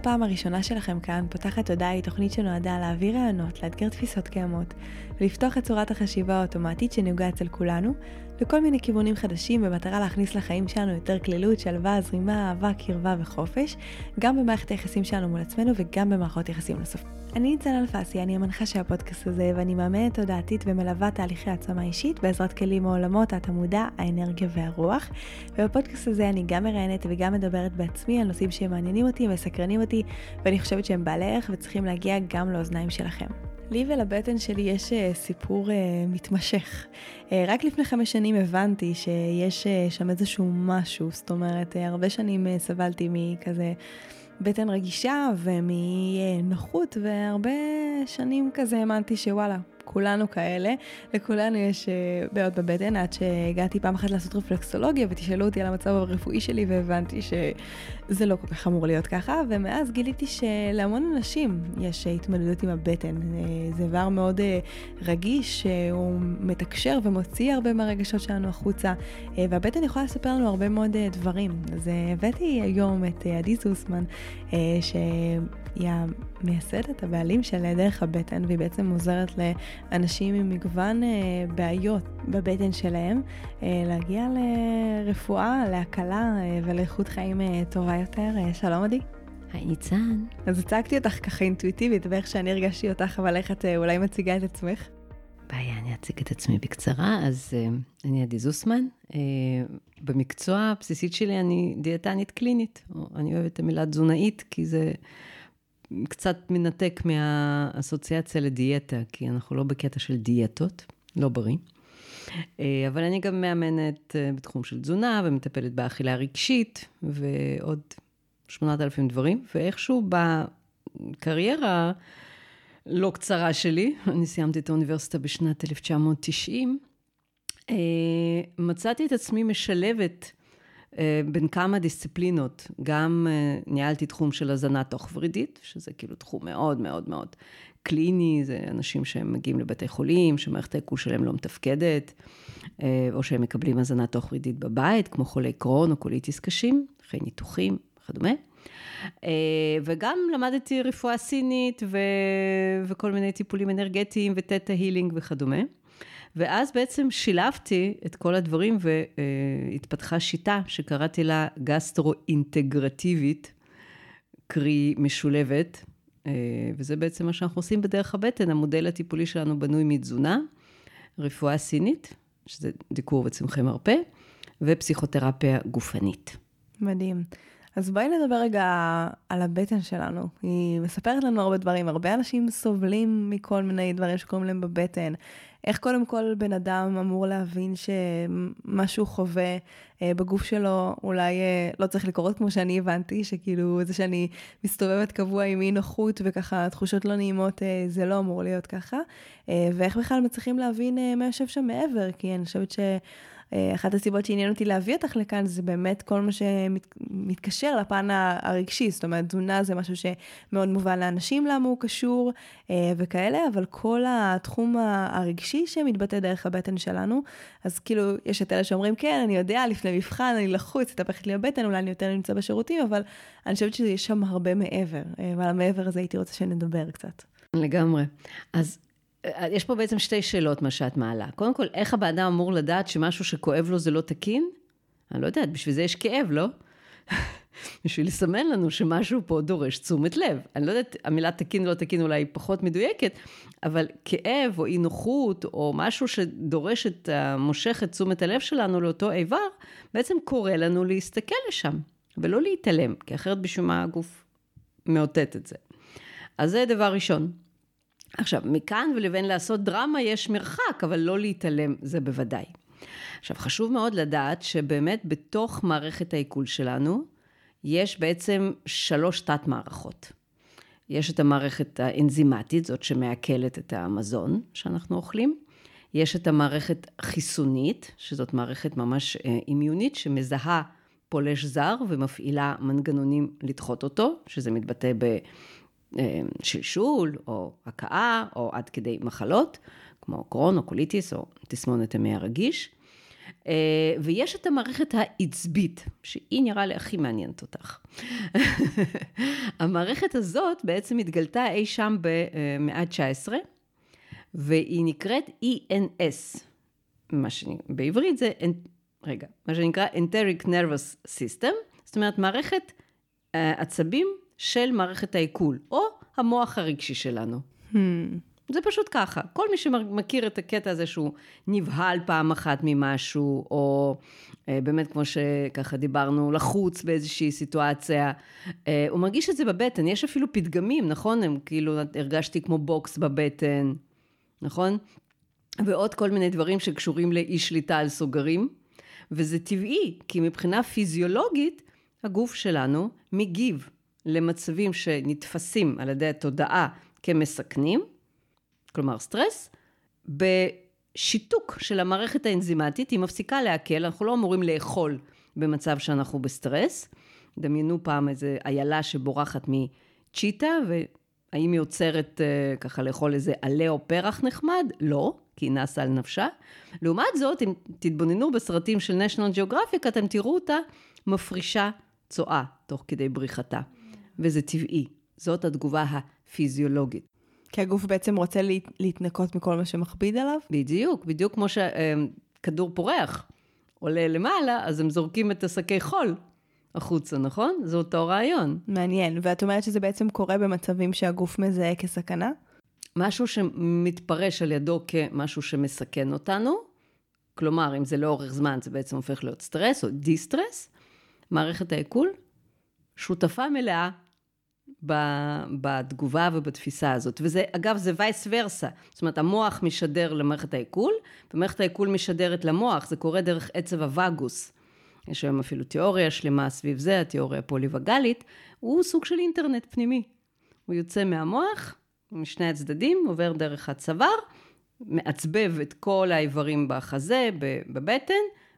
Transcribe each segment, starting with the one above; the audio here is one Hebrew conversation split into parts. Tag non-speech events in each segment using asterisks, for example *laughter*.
הפעם הראשונה שלכם כאן, פותחת תודה היא תוכנית שנועדה להעביר רעיונות, לאתגר תפיסות קיימות, ולפתוח את צורת החשיבה האוטומטית שנהוגה אצל כולנו, לכל מיני כיוונים חדשים במטרה להכניס לחיים שלנו יותר כלילות, שלווה, זרימה, אהבה, קרבה וחופש, גם במערכת היחסים שלנו מול עצמנו וגם במערכות יחסים נוספות. אני ניצן אלפסי, אני המנחה של הפודקאסט הזה, ואני מאמנת תודעתית ומלווה תהליכי העצמה אישית בעזרת כלים מעולמות התמודה, האנרגיה והרוח. ובפודקאסט הזה אני גם מראיינת וגם מדברת בעצמי על נושאים שמעניינים אותי, מסקרנים אותי, ואני חושבת שהם בעלי ערך וצריכים להגיע גם לאוזניים שלכם. לי ולבטן שלי יש uh, סיפור uh, מתמשך. Uh, רק לפני חמש שנים הבנתי שיש שם איזשהו משהו, זאת אומרת, הרבה שנים סבלתי מכזה בטן רגישה ומנוחות, והרבה שנים כזה האמנתי שוואלה, כולנו כאלה, לכולנו יש אה, בעיות בבטן, עד שהגעתי פעם אחת לעשות רפלקסולוגיה ותשאלו אותי על המצב הרפואי שלי והבנתי שזה לא כל כך אמור להיות ככה, ומאז גיליתי שלהמון אנשים יש התמודדות עם הבטן. אה, זה דבר מאוד אה, רגיש, הוא מתקשר ומוציא הרבה מהרגשות שלנו החוצה, והבטן יכולה לספר לנו הרבה מאוד דברים. אז הבאתי היום את עדי זוסמן, שהיא המייסדת, הבעלים של דרך הבטן, והיא בעצם עוזרת אנשים עם מגוון אה, בעיות בבטן שלהם, אה, להגיע לרפואה, להקלה אה, ולאיכות חיים טובה יותר. שלום עדי. היי ניצן. אז הצגתי אותך ככה אינטואיטיבית ואיך שאני הרגשתי אותך, אבל איך את אולי מציגה את עצמך? בעיה, אני אציג את עצמי בקצרה. אז uh, אני עדי זוסמן. Uh, במקצוע הבסיסית שלי אני דיאטנית קלינית. אני אוהבת את המילה תזונאית, כי זה קצת מנתק מהאסוציאציה לדיאטה, כי אנחנו לא בקטע של דיאטות, לא בריא. אה, אבל אני גם מאמנת אה, בתחום של תזונה ומטפלת באכילה רגשית ועוד 8,000 דברים, ואיכשהו בקריירה לא קצרה שלי, *laughs* אני סיימתי את האוניברסיטה בשנת 1990, אה, מצאתי את עצמי משלבת בין כמה דיסציפלינות, גם אה, ניהלתי תחום של הזנה תוך ורידית, שזה כאילו תחום מאוד מאוד מאוד קליני, זה אנשים שהם מגיעים לבתי חולים, שמערכת העיכול שלהם לא מתפקדת, אה, או שהם מקבלים הזנה תוך ורידית בבית, כמו חולי קרון או קוליטיס קשים, אחרי ניתוחים וכדומה. וגם למדתי רפואה סינית ו... וכל מיני טיפולים אנרגטיים ותטא הילינג וכדומה. ואז בעצם שילבתי את כל הדברים והתפתחה שיטה שקראתי לה גסטרו-אינטגרטיבית, קרי משולבת, אה, וזה בעצם מה שאנחנו עושים בדרך הבטן, המודל הטיפולי שלנו בנוי מתזונה, רפואה סינית, שזה דיקור וצמחי מרפא, ופסיכותרפיה גופנית. מדהים. אז בואי נדבר רגע על הבטן שלנו. היא מספרת לנו הרבה דברים, הרבה אנשים סובלים מכל מיני דברים שקורים להם בבטן. איך קודם כל בן אדם אמור להבין שמה שהוא חווה אה, בגוף שלו אולי אה, לא צריך לקרות כמו שאני הבנתי, שכאילו זה שאני מסתובבת קבוע עם אי נוחות וככה תחושות לא נעימות, אה, זה לא אמור להיות ככה. ואיך בכלל מצליחים להבין מה יושב שם מעבר, כי אני חושבת ש... אה, אחת הסיבות שעניין אותי להביא אותך לכאן זה באמת כל מה שמתקשר לפן הרגשי, זאת אומרת תזונה זה משהו שמאוד מובן לאנשים למה הוא קשור אה, וכאלה, אבל כל התחום הרגשי שמתבטא דרך הבטן שלנו, אז כאילו יש את אלה שאומרים כן, אני יודע, לפני מבחן אני לחוץ, התהפכת לי הבטן, אולי אני יותר נמצא בשירותים, אבל אני חושבת שיש שם הרבה מעבר, אה, ועל המעבר הזה הייתי רוצה שנדבר קצת. לגמרי. אז יש פה בעצם שתי שאלות, מה שאת מעלה. קודם כל, איך הבן אדם אמור לדעת שמשהו שכואב לו זה לא תקין? אני לא יודעת, בשביל זה יש כאב, לא? *laughs* בשביל לסמן לנו שמשהו פה דורש תשומת לב. אני לא יודעת, המילה תקין לא תקין אולי פחות מדויקת, אבל כאב או אי נוחות או משהו שדורש את, מושך את תשומת הלב שלנו לאותו איבר, בעצם קורא לנו להסתכל לשם, ולא להתעלם, כי אחרת בשביל מה הגוף מאותת את זה. אז זה דבר ראשון. עכשיו, מכאן ולבין לעשות דרמה יש מרחק, אבל לא להתעלם, זה בוודאי. עכשיו, חשוב מאוד לדעת שבאמת בתוך מערכת העיכול שלנו, יש בעצם שלוש תת-מערכות. יש את המערכת האנזימטית, זאת שמעכלת את המזון שאנחנו אוכלים. יש את המערכת החיסונית, שזאת מערכת ממש אה, אימיונית, שמזהה פולש זר ומפעילה מנגנונים לדחות אותו, שזה מתבטא בשלשול, אה, או הקאה, או עד כדי מחלות, כמו קרון או קוליטיס, או תסמונת המעי הרגיש. אה, ויש את המערכת העצבית, שהיא נראה לי הכי מעניינת אותך. *laughs* המערכת הזאת בעצם התגלתה אי שם במאה ה-19, והיא נקראת ENS, מה שבעברית זה, רגע, מה שנקרא Enteric Nervous System, זאת אומרת מערכת אה, עצבים של מערכת העיכול, או המוח הרגשי שלנו. Hmm. זה פשוט ככה. כל מי שמכיר את הקטע הזה שהוא נבהל פעם אחת ממשהו, או אה, באמת, כמו שככה דיברנו, לחוץ באיזושהי סיטואציה, אה, הוא מרגיש את זה בבטן. יש אפילו פתגמים, נכון? הם כאילו, הרגשתי כמו בוקס בבטן, נכון? ועוד כל מיני דברים שקשורים לאי שליטה על סוגרים. וזה טבעי, כי מבחינה פיזיולוגית, הגוף שלנו מגיב למצבים שנתפסים על ידי התודעה כמסכנים, כלומר סטרס, בשיתוק של המערכת האנזימטית, היא מפסיקה לעכל, אנחנו לא אמורים לאכול במצב שאנחנו בסטרס. דמיינו פעם איזה איילה שבורחת מצ'יטה, והאם היא עוצרת אה, ככה לאכול איזה עלה או פרח נחמד? לא, כי היא נסה על נפשה. לעומת זאת, אם תתבוננו בסרטים של national geographic, אתם תראו אותה מפרישה צואה תוך כדי בריחתה. וזה טבעי, זאת התגובה הפיזיולוגית. כי הגוף בעצם רוצה להת, להתנקות מכל מה שמכביד עליו? בדיוק, בדיוק כמו שכדור פורח עולה למעלה, אז הם זורקים את השקי חול החוצה, נכון? זה אותו רעיון. מעניין. ואת אומרת שזה בעצם קורה במצבים שהגוף מזהה כסכנה? משהו שמתפרש על ידו כמשהו שמסכן אותנו, כלומר, אם זה לאורך זמן, זה בעצם הופך להיות סטרס או distress, מערכת העיכול שותפה מלאה בתגובה ובתפיסה הזאת. וזה, אגב, זה vice versa. זאת אומרת, המוח משדר למערכת העיכול, ומערכת העיכול משדרת למוח, זה קורה דרך עצב הווגוס. יש היום אפילו תיאוריה שלמה סביב זה, התיאוריה הפוליווגאלית, הוא סוג של אינטרנט פנימי. הוא יוצא מהמוח, משני הצדדים, עובר דרך הצוואר, מעצבב את כל האיברים בחזה, בבטן,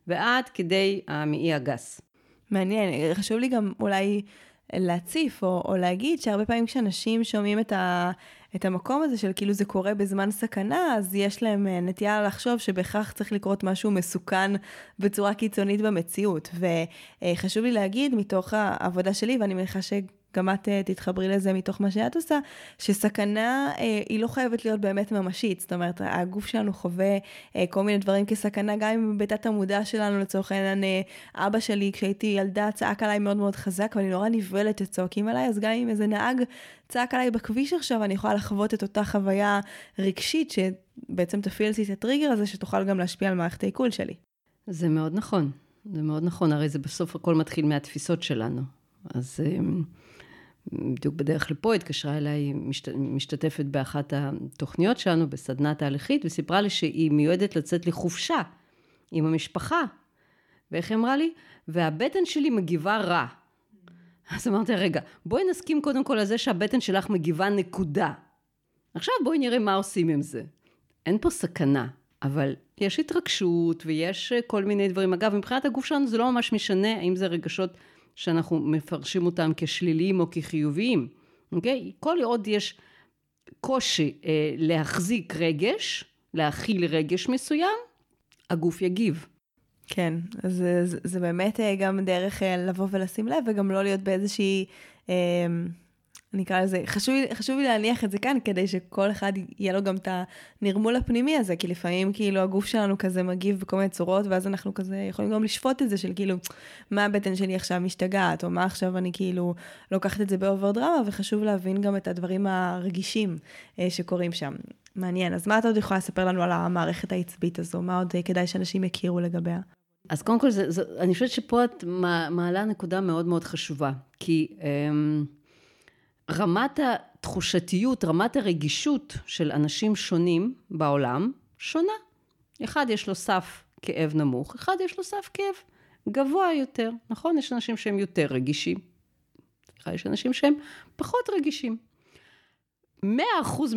ועד כדי המעי הגס. מעניין, חשוב לי גם אולי להציף או, או להגיד שהרבה פעמים כשאנשים שומעים את, ה, את המקום הזה של כאילו זה קורה בזמן סכנה, אז יש להם אה, נטייה לחשוב שבהכרח צריך לקרות משהו מסוכן בצורה קיצונית במציאות. וחשוב לי להגיד מתוך העבודה שלי, ואני מניחה ש... גם את uh, תתחברי לזה מתוך מה שאת עושה, שסכנה uh, היא לא חייבת להיות באמת ממשית. זאת אומרת, הגוף שלנו חווה uh, כל מיני דברים כסכנה, גם אם בתת המודע שלנו, לצורך העניין, אבא שלי, כשהייתי ילדה, צעק עליי מאוד מאוד חזק, ואני נורא נבהלת שצועקים עליי, אז גם אם איזה נהג צעק עליי בכביש עכשיו, אני יכולה לחוות את אותה חוויה רגשית, שבעצם תפעיל את הטריגר הזה, שתוכל גם להשפיע על מערכת העיכול שלי. זה מאוד נכון. זה מאוד נכון, הרי זה בסוף הכל מתחיל מהתפיסות שלנו. אז... בדיוק בדרך לפה התקשרה אליי משת, משתתפת באחת התוכניות שלנו בסדנה תהליכית, וסיפרה לי שהיא מיועדת לצאת לחופשה עם המשפחה. ואיך היא אמרה לי? והבטן שלי מגיבה רע. אז אמרתי, רגע, בואי נסכים קודם כל על זה שהבטן שלך מגיבה נקודה. עכשיו בואי נראה מה עושים עם זה. אין פה סכנה, אבל יש התרגשות ויש כל מיני דברים. אגב, מבחינת הגוף שלנו זה לא ממש משנה האם זה רגשות שאנחנו מפרשים אותם כשליליים או כחיוביים, אוקיי? כל עוד יש קושי אה, להחזיק רגש, להכיל רגש מסוים, הגוף יגיב. כן, אז זה, זה באמת אה, גם דרך אה, לבוא ולשים לב, וגם לא להיות באיזושהי... אה, נקרא לזה, חשוב, חשוב לי להניח את זה כאן, כדי שכל אחד יהיה לו גם את הנרמול הפנימי הזה, כי לפעמים כאילו הגוף שלנו כזה מגיב בכל מיני צורות, ואז אנחנו כזה יכולים גם לשפוט את זה, של כאילו, מה הבטן שלי עכשיו משתגעת, או מה עכשיו אני כאילו לוקחת את זה באובר דרמה, וחשוב להבין גם את הדברים הרגישים אה, שקורים שם. מעניין. אז מה את עוד יכולה לספר לנו על המערכת העצבית הזו? מה עוד אה, כדאי שאנשים יכירו לגביה? אז קודם כל, זה, זה, אני חושבת שפה את מעלה נקודה מאוד מאוד חשובה, כי... אה, רמת התחושתיות, רמת הרגישות של אנשים שונים בעולם, שונה. אחד יש לו סף כאב נמוך, אחד יש לו סף כאב גבוה יותר, נכון? יש אנשים שהם יותר רגישים. יש אנשים שהם פחות רגישים. 100%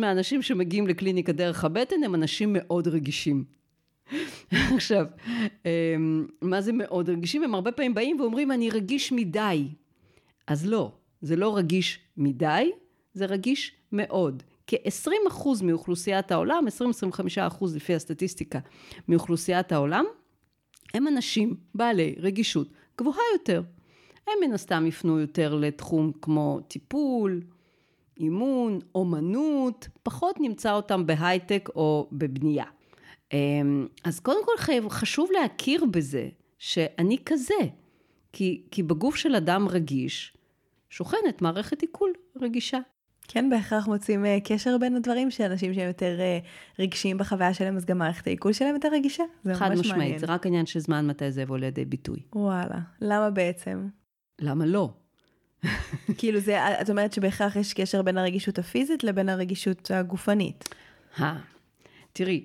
מהאנשים שמגיעים לקליניקה דרך הבטן הם אנשים מאוד רגישים. *laughs* עכשיו, אמ, מה זה מאוד רגישים? הם הרבה פעמים באים ואומרים, אני רגיש מדי. אז לא, זה לא רגיש מדי, זה רגיש מאוד. כ-20% מאוכלוסיית העולם, 20-25% לפי הסטטיסטיקה מאוכלוסיית העולם, הם אנשים בעלי רגישות גבוהה יותר. הם מן הסתם יפנו יותר לתחום כמו טיפול, אימון, אומנות, פחות נמצא אותם בהייטק או בבנייה. אמ, אז קודם כל חשוב להכיר בזה שאני כזה, כי, כי בגוף של אדם רגיש שוכנת מערכת עיכול רגישה. כן, בהכרח מוצאים uh, קשר בין הדברים, שאנשים שהם יותר uh, רגשיים בחוויה שלהם, אז גם מערכת העיכול שלהם יותר רגישה. זה ממש מעניין. חד משמעית, זה רק עניין של זמן מתי זה יבוא לידי ביטוי. וואלה, למה בעצם? למה לא? *laughs* כאילו זה, את אומרת שבהכרח יש קשר בין הרגישות הפיזית לבין הרגישות הגופנית. אה, תראי,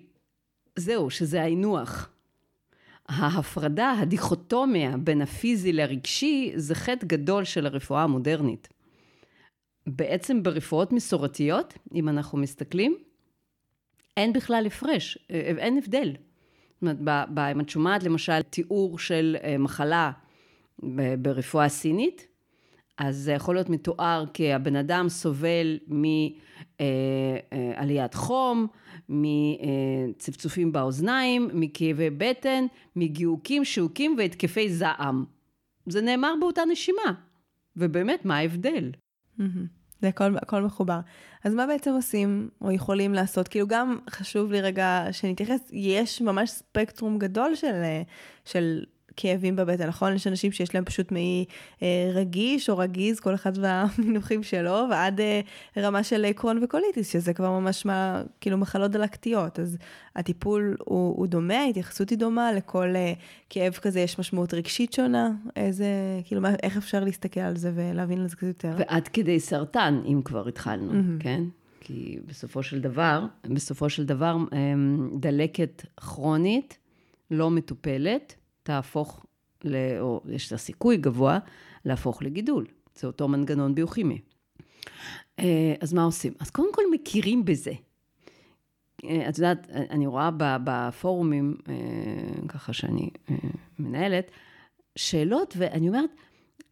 זהו, שזה האינוח. ההפרדה, הדיכוטומיה בין הפיזי לרגשי, זה חטא גדול של הרפואה המודרנית. בעצם ברפואות מסורתיות, אם אנחנו מסתכלים, אין בכלל הפרש, אין הבדל. זאת אומרת, אם את שומעת למשל תיאור של אה, מחלה ברפואה סינית, אז זה יכול להיות מתואר כי הבן אדם סובל מעליית חום, מצפצופים באוזניים, מכאבי בטן, מגיהוקים, שעוקים והתקפי זעם. זה נאמר באותה נשימה. ובאמת, מה ההבדל? זה הכל, הכל מחובר. אז מה בעצם עושים או יכולים לעשות? כאילו גם חשוב לי רגע שנתייחס, יש ממש ספקטרום גדול של, של כאבים בבטן, נכון? יש אנשים שיש להם פשוט מעי אה, רגיש או רגיז, כל אחד והמינוחים שלו, ועד אה, רמה של קרון וקוליטיס, שזה כבר ממש מה, כאילו מחלות דלקתיות. אז הטיפול הוא, הוא דומה, ההתייחסות היא דומה, לכל אה, כאב כזה יש משמעות רגשית שונה, איזה, כאילו, מה, איך אפשר להסתכל על זה ולהבין על זה קצת יותר? ועד כדי סרטן, אם כבר התחלנו, mm-hmm. כן? כי בסופו של דבר, בסופו של דבר, אמ, דלקת כרונית לא מטופלת, תהפוך, ל, או יש לה סיכוי גבוה להפוך לגידול. זה אותו מנגנון ביוכימי. אה, אז מה עושים? אז קודם כל מכירים בזה. אה, את יודעת, אני רואה בפורומים, אה, ככה שאני מנהלת, שאלות, ואני אומרת,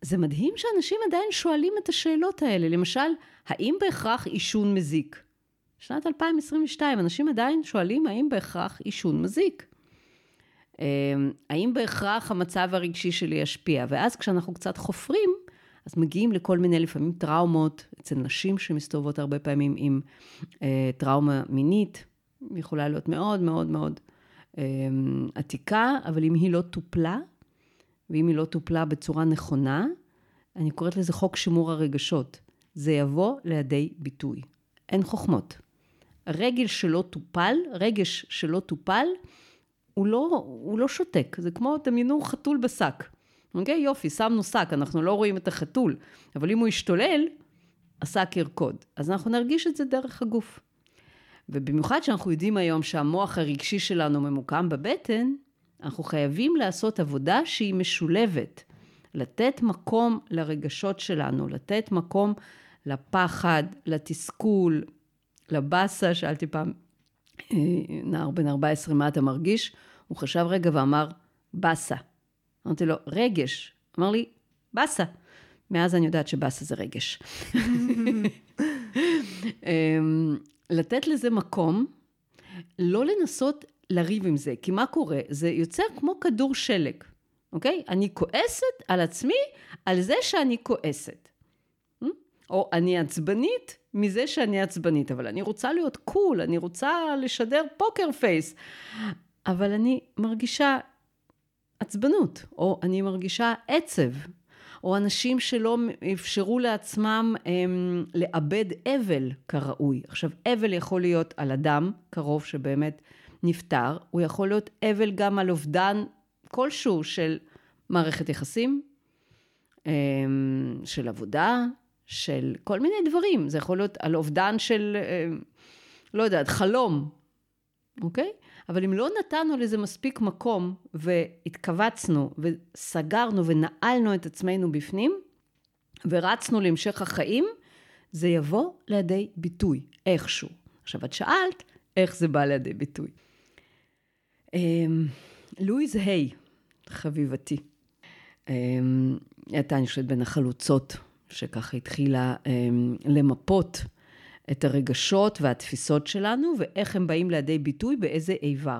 זה מדהים שאנשים עדיין שואלים את השאלות האלה. למשל, האם בהכרח עישון מזיק? שנת 2022, אנשים עדיין שואלים האם בהכרח עישון מזיק. אמ, האם בהכרח המצב הרגשי שלי ישפיע? ואז כשאנחנו קצת חופרים, אז מגיעים לכל מיני לפעמים טראומות, אצל נשים שמסתובבות הרבה פעמים עם אה, טראומה מינית, יכולה להיות מאוד מאוד מאוד אה, עתיקה, אבל אם היא לא טופלה, ואם היא לא טופלה בצורה נכונה, אני קוראת לזה חוק שימור הרגשות. זה יבוא לידי ביטוי. אין חוכמות. רגל שלא טופל, רגש שלא טופל, הוא לא, הוא לא שותק, זה כמו, דמיינו חתול בשק. אוקיי? יופי, שמנו שק, אנחנו לא רואים את החתול, אבל אם הוא ישתולל, השק ירקוד. אז אנחנו נרגיש את זה דרך הגוף. ובמיוחד שאנחנו יודעים היום שהמוח הרגשי שלנו ממוקם בבטן, אנחנו חייבים לעשות עבודה שהיא משולבת. לתת מקום לרגשות שלנו, לתת מקום לפחד, לתסכול, לבאסה, שאלתי פעם אה, נער בן 14, מה אתה מרגיש? הוא חשב רגע ואמר, באסה. אמרתי לו, רגש. אמר לי, באסה. מאז אני יודעת שבאסה זה רגש. *laughs* אמ, לתת לזה מקום, לא לנסות לריב עם זה, כי מה קורה? זה יוצר כמו כדור שלג, אוקיי? אני כועסת על עצמי על זה שאני כועסת. אמ? או אני עצבנית מזה שאני עצבנית, אבל אני רוצה להיות cool, אני רוצה לשדר poker face. אבל אני מרגישה עצבנות, או אני מרגישה עצב, או אנשים שלא אפשרו לעצמם הם, לאבד אבל כראוי. עכשיו, אבל יכול להיות על אדם קרוב שבאמת נפטר, הוא יכול להיות אבל גם על אובדן כלשהו של מערכת יחסים, של עבודה, של כל מיני דברים. זה יכול להיות על אובדן של, לא יודעת, חלום, אוקיי? אבל אם לא נתנו לזה מספיק מקום והתכווצנו וסגרנו ונעלנו את עצמנו בפנים ורצנו להמשך החיים, זה יבוא לידי ביטוי. איכשהו. עכשיו, את שאלת איך זה בא לידי ביטוי. אמ, לואיז היי, חביבתי, אמ, הייתה, אני חושבת, בין החלוצות, שככה התחילה אמ, למפות את הרגשות והתפיסות שלנו, ואיך הם באים לידי ביטוי באיזה איבר.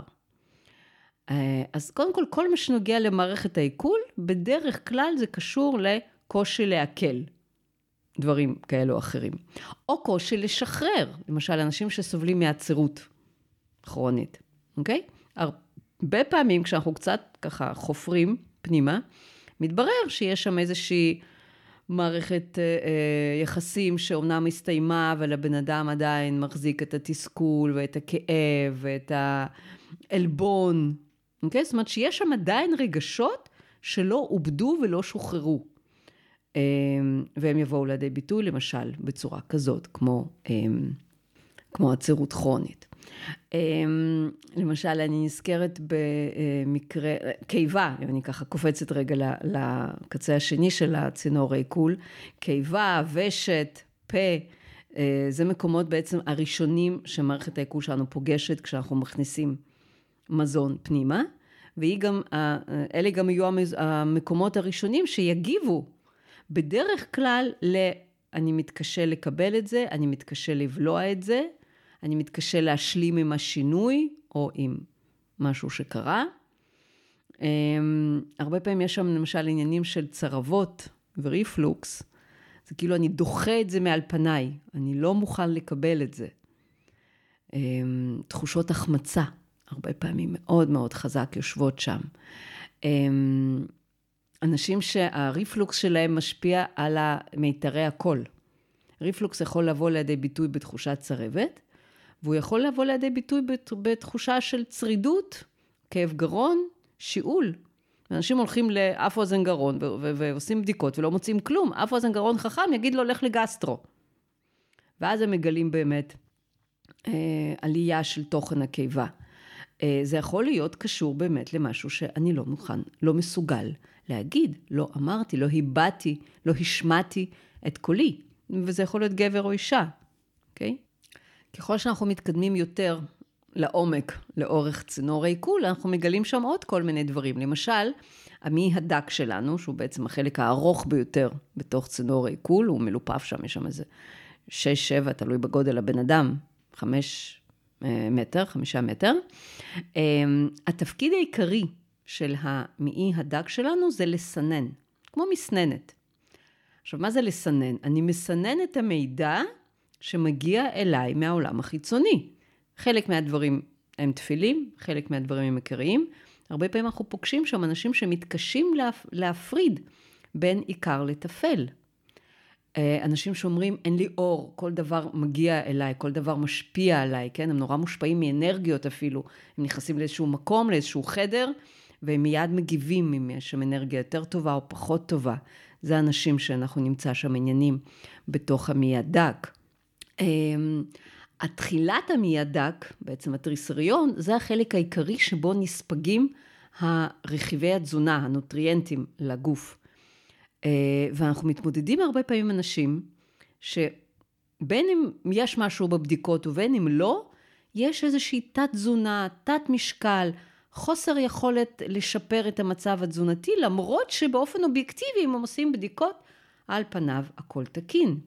אה, אז קודם כל, כל מה שנוגע למערכת העיכול, בדרך כלל זה קשור לקושי לעכל דברים כאלו או אחרים. או קושי לשחרר, למשל, אנשים שסובלים מעצירות כרונית, אוקיי? הרבה פעמים כשאנחנו קצת ככה חופרים פנימה, מתברר שיש שם איזושהי מערכת אה, אה, יחסים שאומנם הסתיימה, אבל הבן אדם עדיין מחזיק את התסכול ואת הכאב ואת העלבון, אוקיי? זאת אומרת שיש שם עדיין רגשות שלא עובדו ולא שוחררו. אה, והם יבואו לידי ביטוי, למשל, בצורה כזאת, כמו, כמו עצירות כרונית. אמ, למשל, אני נזכרת במקרה, קיבה, אם אני ככה קופצת רגע לקצה השני של הצינור העיכול, קיבה, ושת, פה, אה, זה מקומות בעצם הראשונים שמערכת העיכול שלנו פוגשת כשאנחנו מכניסים מזון פנימה, והיא גם, אלה גם יהיו המקומות הראשונים שיגיבו בדרך כלל ל... אני מתקשה לקבל את זה, אני מתקשה לבלוע את זה, אני מתקשה להשלים עם השינוי או עם משהו שקרה. אמ, הרבה פעמים יש שם למשל עניינים של צרבות וריפלוקס, זה כאילו אני דוחה את זה מעל פניי, אני לא מוכן לקבל את זה. אמ, תחושות החמצה, הרבה פעמים מאוד מאוד חזק יושבות שם. אמ, אנשים שהריפלוקס שלהם משפיע על מיתרי הקול. ריפלוקס יכול לבוא לידי ביטוי בתחושת צרבת, והוא יכול לבוא לידי ביטוי בתחושה של צרידות, כאב גרון, שיעול. אנשים הולכים לאף אוזן גרון ועושים בדיקות ולא מוצאים כלום. אף אוזן גרון חכם יגיד לו, לך לגסטרו. ואז הם מגלים באמת אה, עלייה של תוכן הקיבה. אה, זה יכול להיות קשור באמת למשהו שאני לא מוכן, לא מסוגל להגיד. לא אמרתי, לא הבעתי, לא השמעתי את קולי. וזה יכול להיות גבר או אישה, אוקיי? Okay? ככל שאנחנו מתקדמים יותר לעומק, לאורך צינור העיכול, אנחנו מגלים שם עוד כל מיני דברים. למשל, המי הדק שלנו, שהוא בעצם החלק הארוך ביותר בתוך צינור העיכול, הוא מלופף שם, יש שם איזה 6-7, תלוי בגודל הבן אדם, 5 אה, מטר, 5 מטר. אה, התפקיד העיקרי של המעי הדק שלנו זה לסנן, כמו מסננת. עכשיו, מה זה לסנן? אני מסנן את המידע שמגיע אליי מהעולם החיצוני. חלק מהדברים הם תפילים, חלק מהדברים הם עיקריים. הרבה פעמים אנחנו פוגשים שם אנשים שמתקשים להפ... להפריד בין עיקר לטפל. אה, אנשים שאומרים, אין לי אור, כל דבר מגיע אליי, כל דבר משפיע עליי, כן? הם נורא מושפעים מאנרגיות אפילו. הם נכנסים לאיזשהו מקום, לאיזשהו חדר, והם מיד מגיבים אם יש שם אנרגיה יותר טובה או פחות טובה. זה אנשים שאנחנו נמצא שם עניינים בתוך המי הדק. אמ, התחילת המי הדק, בעצם התריסריון, זה החלק העיקרי שבו נספגים הרכיבי התזונה, הנוטריאנטים לגוף. אה, ואנחנו מתמודדים הרבה פעמים עם אנשים שבין אם יש משהו בבדיקות ובין אם לא, יש איזושהי תת-תזונה, תת-משקל, חוסר יכולת לשפר את המצב התזונתי, למרות שבאופן אובייקטיבי, אם הם עושים בדיקות, על פניו הכל תקין.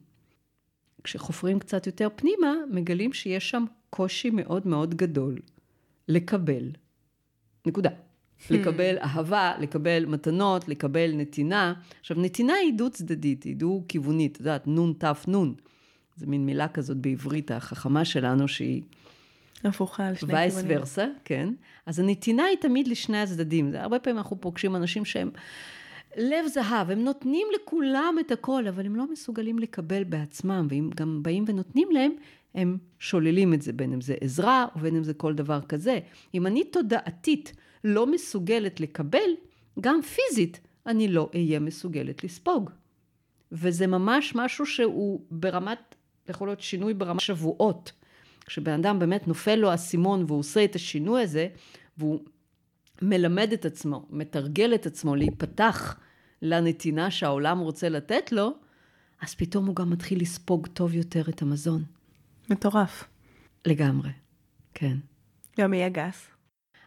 כשחופרים קצת יותר פנימה, מגלים שיש שם קושי מאוד מאוד גדול לקבל. נקודה. Hmm. לקבל אהבה, לקבל מתנות, לקבל נתינה. עכשיו, נתינה היא דו-צדדית, היא דו-כיוונית, את יודעת, נון תף נון. זו מין מילה כזאת בעברית החכמה שלנו, שהיא... הפוכה על שני כיוונים. וייס ורסה, כן. אז הנתינה היא תמיד לשני הצדדים. הרבה פעמים אנחנו פוגשים אנשים שהם לב זהב, הם נותנים לכולם את הכל, אבל הם לא מסוגלים לקבל בעצמם, ואם גם באים ונותנים להם, הם שוללים את זה, בין אם זה עזרה, ובין אם זה כל דבר כזה. אם אני תודעתית לא מסוגלת לקבל, גם פיזית, אני לא אהיה מסוגלת לספוג. וזה ממש משהו שהוא ברמת, יכול להיות שינוי ברמת שבועות. כשבן אדם באמת נופל לו האסימון והוא עושה את השינוי הזה, והוא מלמד את עצמו, מתרגל את עצמו להיפתח לנתינה שהעולם רוצה לתת לו, אז פתאום הוא גם מתחיל לספוג טוב יותר את המזון. מטורף. לגמרי, כן. והמי הגס?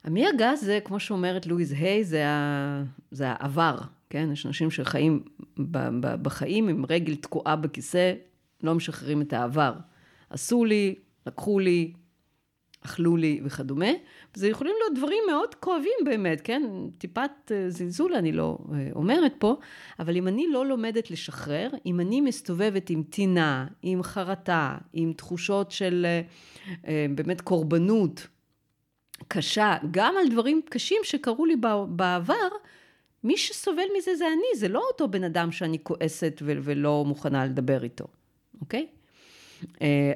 המי הגס זה, כמו שאומרת לואיז היי, זה, ה... זה העבר, כן? יש אנשים שחיים ב... ב... בחיים עם רגל תקועה בכיסא, לא משחררים את העבר. עשו לי, לקחו לי, אכלו לי וכדומה. וזה יכולים להיות דברים מאוד כואבים באמת, כן? טיפת אה, זלזול אני לא אה, אומרת פה, אבל אם אני לא לומדת לשחרר, אם אני מסתובבת עם טינה, עם חרטה, עם תחושות של אה, באמת קורבנות קשה, גם על דברים קשים שקרו לי בעבר, מי שסובל מזה זה אני, זה לא אותו בן אדם שאני כועסת ולא מוכנה לדבר איתו, אוקיי? אה,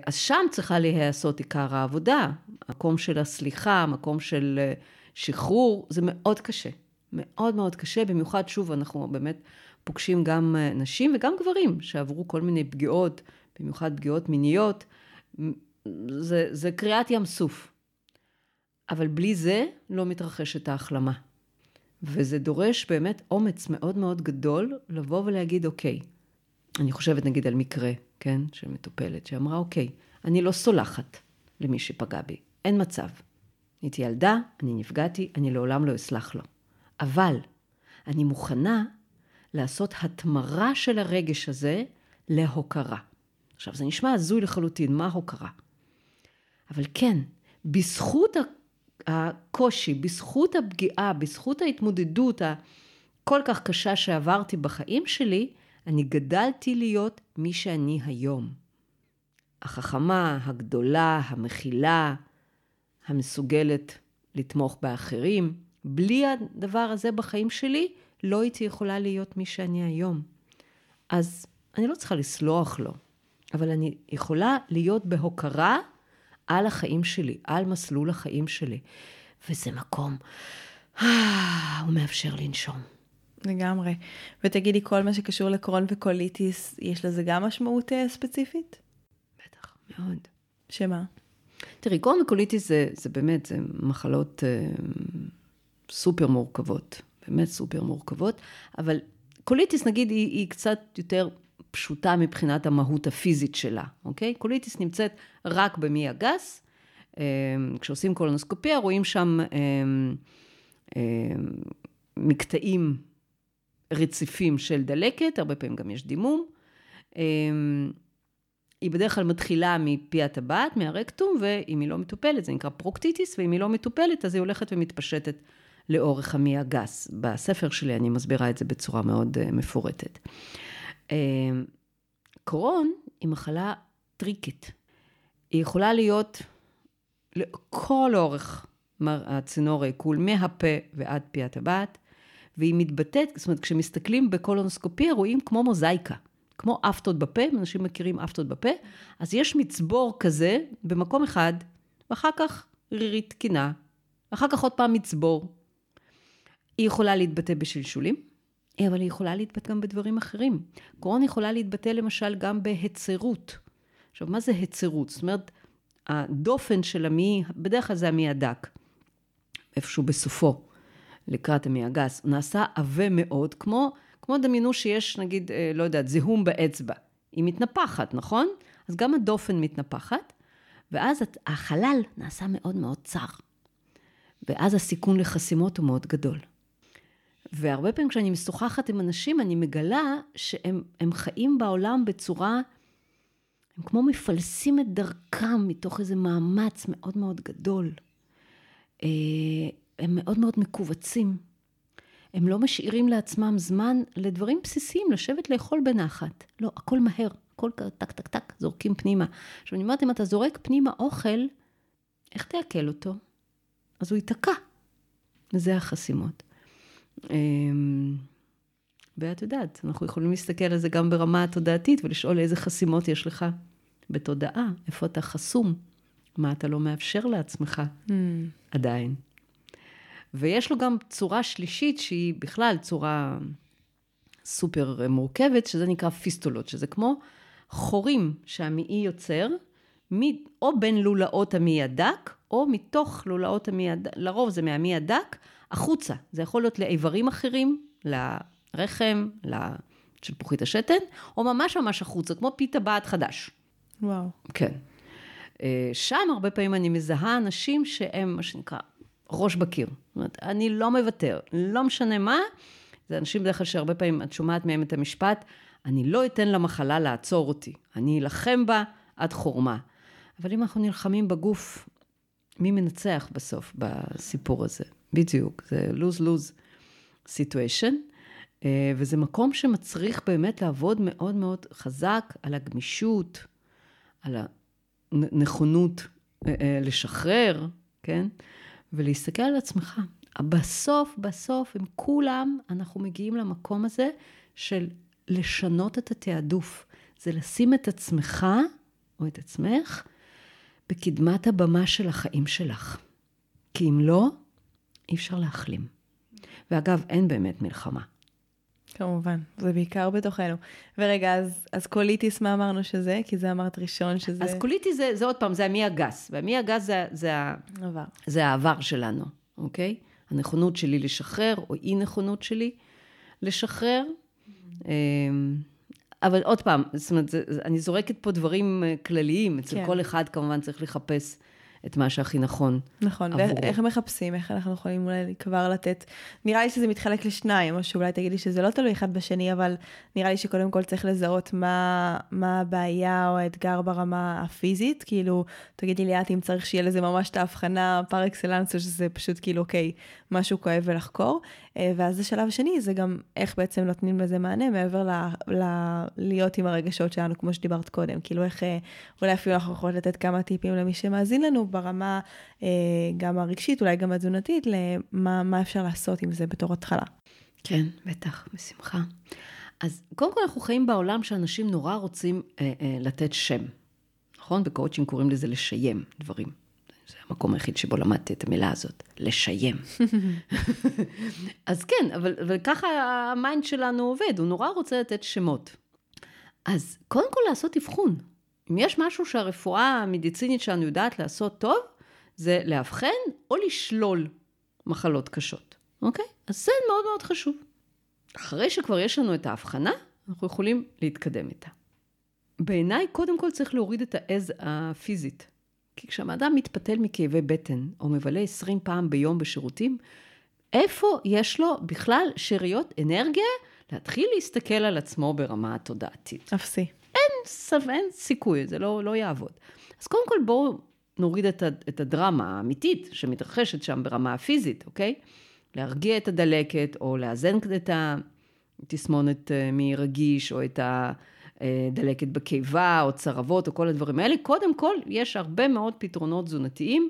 אז שם צריכה להיעשות עיקר העבודה, מקום של הסליחה, מקום של אה, שחרור, זה מאוד קשה, מאוד מאוד קשה, במיוחד, שוב, אנחנו באמת פוגשים גם אה, נשים וגם גברים שעברו כל מיני פגיעות, במיוחד פגיעות מיניות, זה, זה קריעת ים סוף. אבל בלי זה לא מתרחשת ההחלמה. וזה דורש באמת אומץ מאוד מאוד גדול לבוא ולהגיד, אוקיי, אני חושבת נגיד על מקרה, כן, של מטופלת, שאמרה, אוקיי, אני לא סולחת למי שפגע בי, אין מצב. הייתי ילדה, אני נפגעתי, אני לעולם לא אסלח לו. אבל אני מוכנה לעשות התמרה של הרגש הזה להוקרה. עכשיו, זה נשמע הזוי לחלוטין, מה הוקרה? אבל כן, בזכות הקושי, בזכות הפגיעה, בזכות ההתמודדות הכל כך קשה שעברתי בחיים שלי, אני גדלתי להיות מי שאני היום. החכמה, הגדולה, המכילה, המסוגלת לתמוך באחרים. בלי הדבר הזה בחיים שלי, לא הייתי יכולה להיות מי שאני היום. אז אני לא צריכה לסלוח לו, אבל אני יכולה להיות בהוקרה על החיים שלי, על מסלול החיים שלי. וזה מקום, אה, הוא מאפשר לנשום. לגמרי. ותגידי, כל מה שקשור לקרון וקוליטיס, יש לזה גם משמעות אה, ספציפית? בטח, מאוד. שמה? תראי, קרון וקוליטיס זה, זה באמת, זה מחלות אה, סופר מורכבות, באמת סופר מורכבות, אבל קוליטיס נגיד היא, היא קצת יותר פשוטה מבחינת המהות הפיזית שלה, אוקיי? קוליטיס נמצאת רק במעי הגס, אה, כשעושים קולונוסקופיה רואים שם אה, אה, מקטעים רציפים של דלקת, הרבה פעמים גם יש דימום. היא בדרך כלל מתחילה מפי הטבעת, מהרקטום, ואם היא לא מטופלת, זה נקרא פרוקטיטיס, ואם היא לא מטופלת, אז היא הולכת ומתפשטת לאורך המעי הגס. בספר שלי אני מסבירה את זה בצורה מאוד מפורטת. קרון היא מחלה טריקית. היא יכולה להיות לכל אורך הצינור העיכול, מהפה ועד פי הטבעת, והיא מתבטאת, זאת אומרת, כשמסתכלים בקולונוסקופיה רואים כמו מוזאיקה, כמו אפטות בפה, אנשים מכירים אפטות בפה, אז יש מצבור כזה במקום אחד, ואחר כך רירית תקינה, ואחר כך עוד פעם מצבור. היא יכולה להתבטא בשלשולים, אבל היא יכולה להתבטא גם בדברים אחרים. קורונה יכולה להתבטא למשל גם בהצרות. עכשיו, מה זה הצרות? זאת אומרת, הדופן של המי, בדרך כלל זה המי הדק, איפשהו בסופו, לקראת המי הגס, נעשה עבה מאוד, כמו, כמו דמיינו שיש, נגיד, אה, לא יודעת, זיהום באצבע. היא מתנפחת, נכון? אז גם הדופן מתנפחת, ואז החלל נעשה מאוד מאוד צר. ואז הסיכון לחסימות הוא מאוד גדול. והרבה פעמים כשאני משוחחת עם אנשים, אני מגלה שהם חיים בעולם בצורה, הם כמו מפלסים את דרכם מתוך איזה מאמץ מאוד מאוד גדול. הם מאוד מאוד מכווצים. הם לא משאירים לעצמם זמן לדברים בסיסיים, לשבת לאכול בנחת. לא, הכל מהר, הכל טק טק טק, זורקים פנימה. עכשיו אני אומרת, אם אתה זורק פנימה אוכל, איך תעכל אותו? אז הוא ייתקע. וזה החסימות. אמ, ואת יודעת, אנחנו יכולים להסתכל על זה גם ברמה התודעתית ולשאול איזה חסימות יש לך בתודעה, איפה אתה חסום, מה אתה לא מאפשר לעצמך mm. עדיין. ויש לו גם צורה שלישית שהיא בכלל צורה סופר מורכבת, שזה נקרא פיסטולות, שזה כמו חורים שהמעי יוצר, או בין לולאות המעי הדק, או מתוך לולאות המעי הדק, לרוב זה מהמעי הדק, החוצה. זה יכול להיות לאיברים אחרים, לרחם, לשלפוחית השתן, או ממש ממש החוצה, כמו פי טבעת חדש. וואו. כן. אה, שם הרבה פעמים אני מזהה אנשים שהם, מה שנקרא, ראש בקיר. זאת אומרת, אני לא מוותר, לא משנה מה. זה אנשים בדרך כלל שהרבה פעמים את שומעת מהם את המשפט, אני לא אתן למחלה לעצור אותי, אני אלחם בה עד חורמה. אבל אם אנחנו נלחמים בגוף, מי מנצח בסוף בסיפור הזה? בדיוק, זה lose-lose situation, אה, וזה מקום שמצריך באמת לעבוד מאוד מאוד חזק על הגמישות, על הנכונות אה, אה, לשחרר, כן? ולהסתכל על עצמך. בסוף, בסוף, עם כולם, אנחנו מגיעים למקום הזה של לשנות את התעדוף. זה לשים את עצמך, או את עצמך, בקדמת הבמה של החיים שלך. כי אם לא, אי אפשר להחלים. ואגב, אין באמת מלחמה. כמובן, זה בעיקר בתוכנו. ורגע, אז, אז קוליטיס, מה אמרנו שזה? כי זה אמרת ראשון שזה... אז קוליטיס זה, זה עוד פעם, זה המעי הגס. והמי הגס זה, זה, עבר. זה העבר שלנו, אוקיי? הנכונות שלי לשחרר, או אי נכונות שלי לשחרר. אמ, אבל עוד פעם, זאת אומרת, אני זורקת פה דברים אה, כלליים, אצל כן. כל אחד כמובן צריך לחפש את מה שהכי נכון נכון, עבורו. ואיך מחפשים, איך אנחנו יכולים אולי כבר לתת, נראה לי שזה מתחלק לשניים, או שאולי תגידי שזה לא תלוי אחד בשני, אבל נראה לי שקודם כל צריך לזהות מה, מה הבעיה או האתגר ברמה הפיזית, כאילו, תגידי לי את אם צריך שיהיה לזה ממש את ההבחנה פר אקסלנס, או שזה פשוט כאילו, אוקיי, משהו כואב ולחקור. אה, ואז השלב השני זה גם איך בעצם נותנים לזה מענה מעבר ל, ל, להיות עם הרגשות שלנו, כמו שדיברת קודם. כאילו איך, אה, אולי אפילו אנחנו יכולות לתת כמה טיפים למי שמאזין לנו ברמה אה, גם הרגשית, אולי גם התזונתית, למה אפשר לעשות עם זה בתור התחלה. כן, בטח, בשמחה. אז קודם כל אנחנו חיים בעולם שאנשים נורא רוצים אה, אה, לתת שם, נכון? בקואוצ'ינג קוראים לזה לשיים דברים. זה המקום היחיד שבו למדתי את המילה הזאת, לשיים. *laughs* אז כן, אבל, אבל ככה ה mind שלנו עובד, הוא נורא רוצה לתת שמות. אז קודם כל לעשות אבחון. אם יש משהו שהרפואה המדיצינית שלנו יודעת לעשות טוב, זה לאבחן או לשלול מחלות קשות, אוקיי? אז זה מאוד מאוד חשוב. אחרי שכבר יש לנו את האבחנה, אנחנו יכולים להתקדם איתה. בעיניי, קודם כל צריך להוריד את העז הפיזית. כי כשהאדם מתפתל מכאבי בטן, או מבלה 20 פעם ביום בשירותים, איפה יש לו בכלל שאריות אנרגיה להתחיל להסתכל על עצמו ברמה התודעתית? אפסי. אין, אין סיכוי, זה לא, לא יעבוד. אז קודם כל בואו נוריד את, את הדרמה האמיתית שמתרחשת שם ברמה הפיזית, אוקיי? להרגיע את הדלקת, או לאזן את התסמונת אה, מרגיש, או את ה... אה, דלקת בקיבה, או צרבות, או כל הדברים האלה. קודם כל, יש הרבה מאוד פתרונות תזונתיים.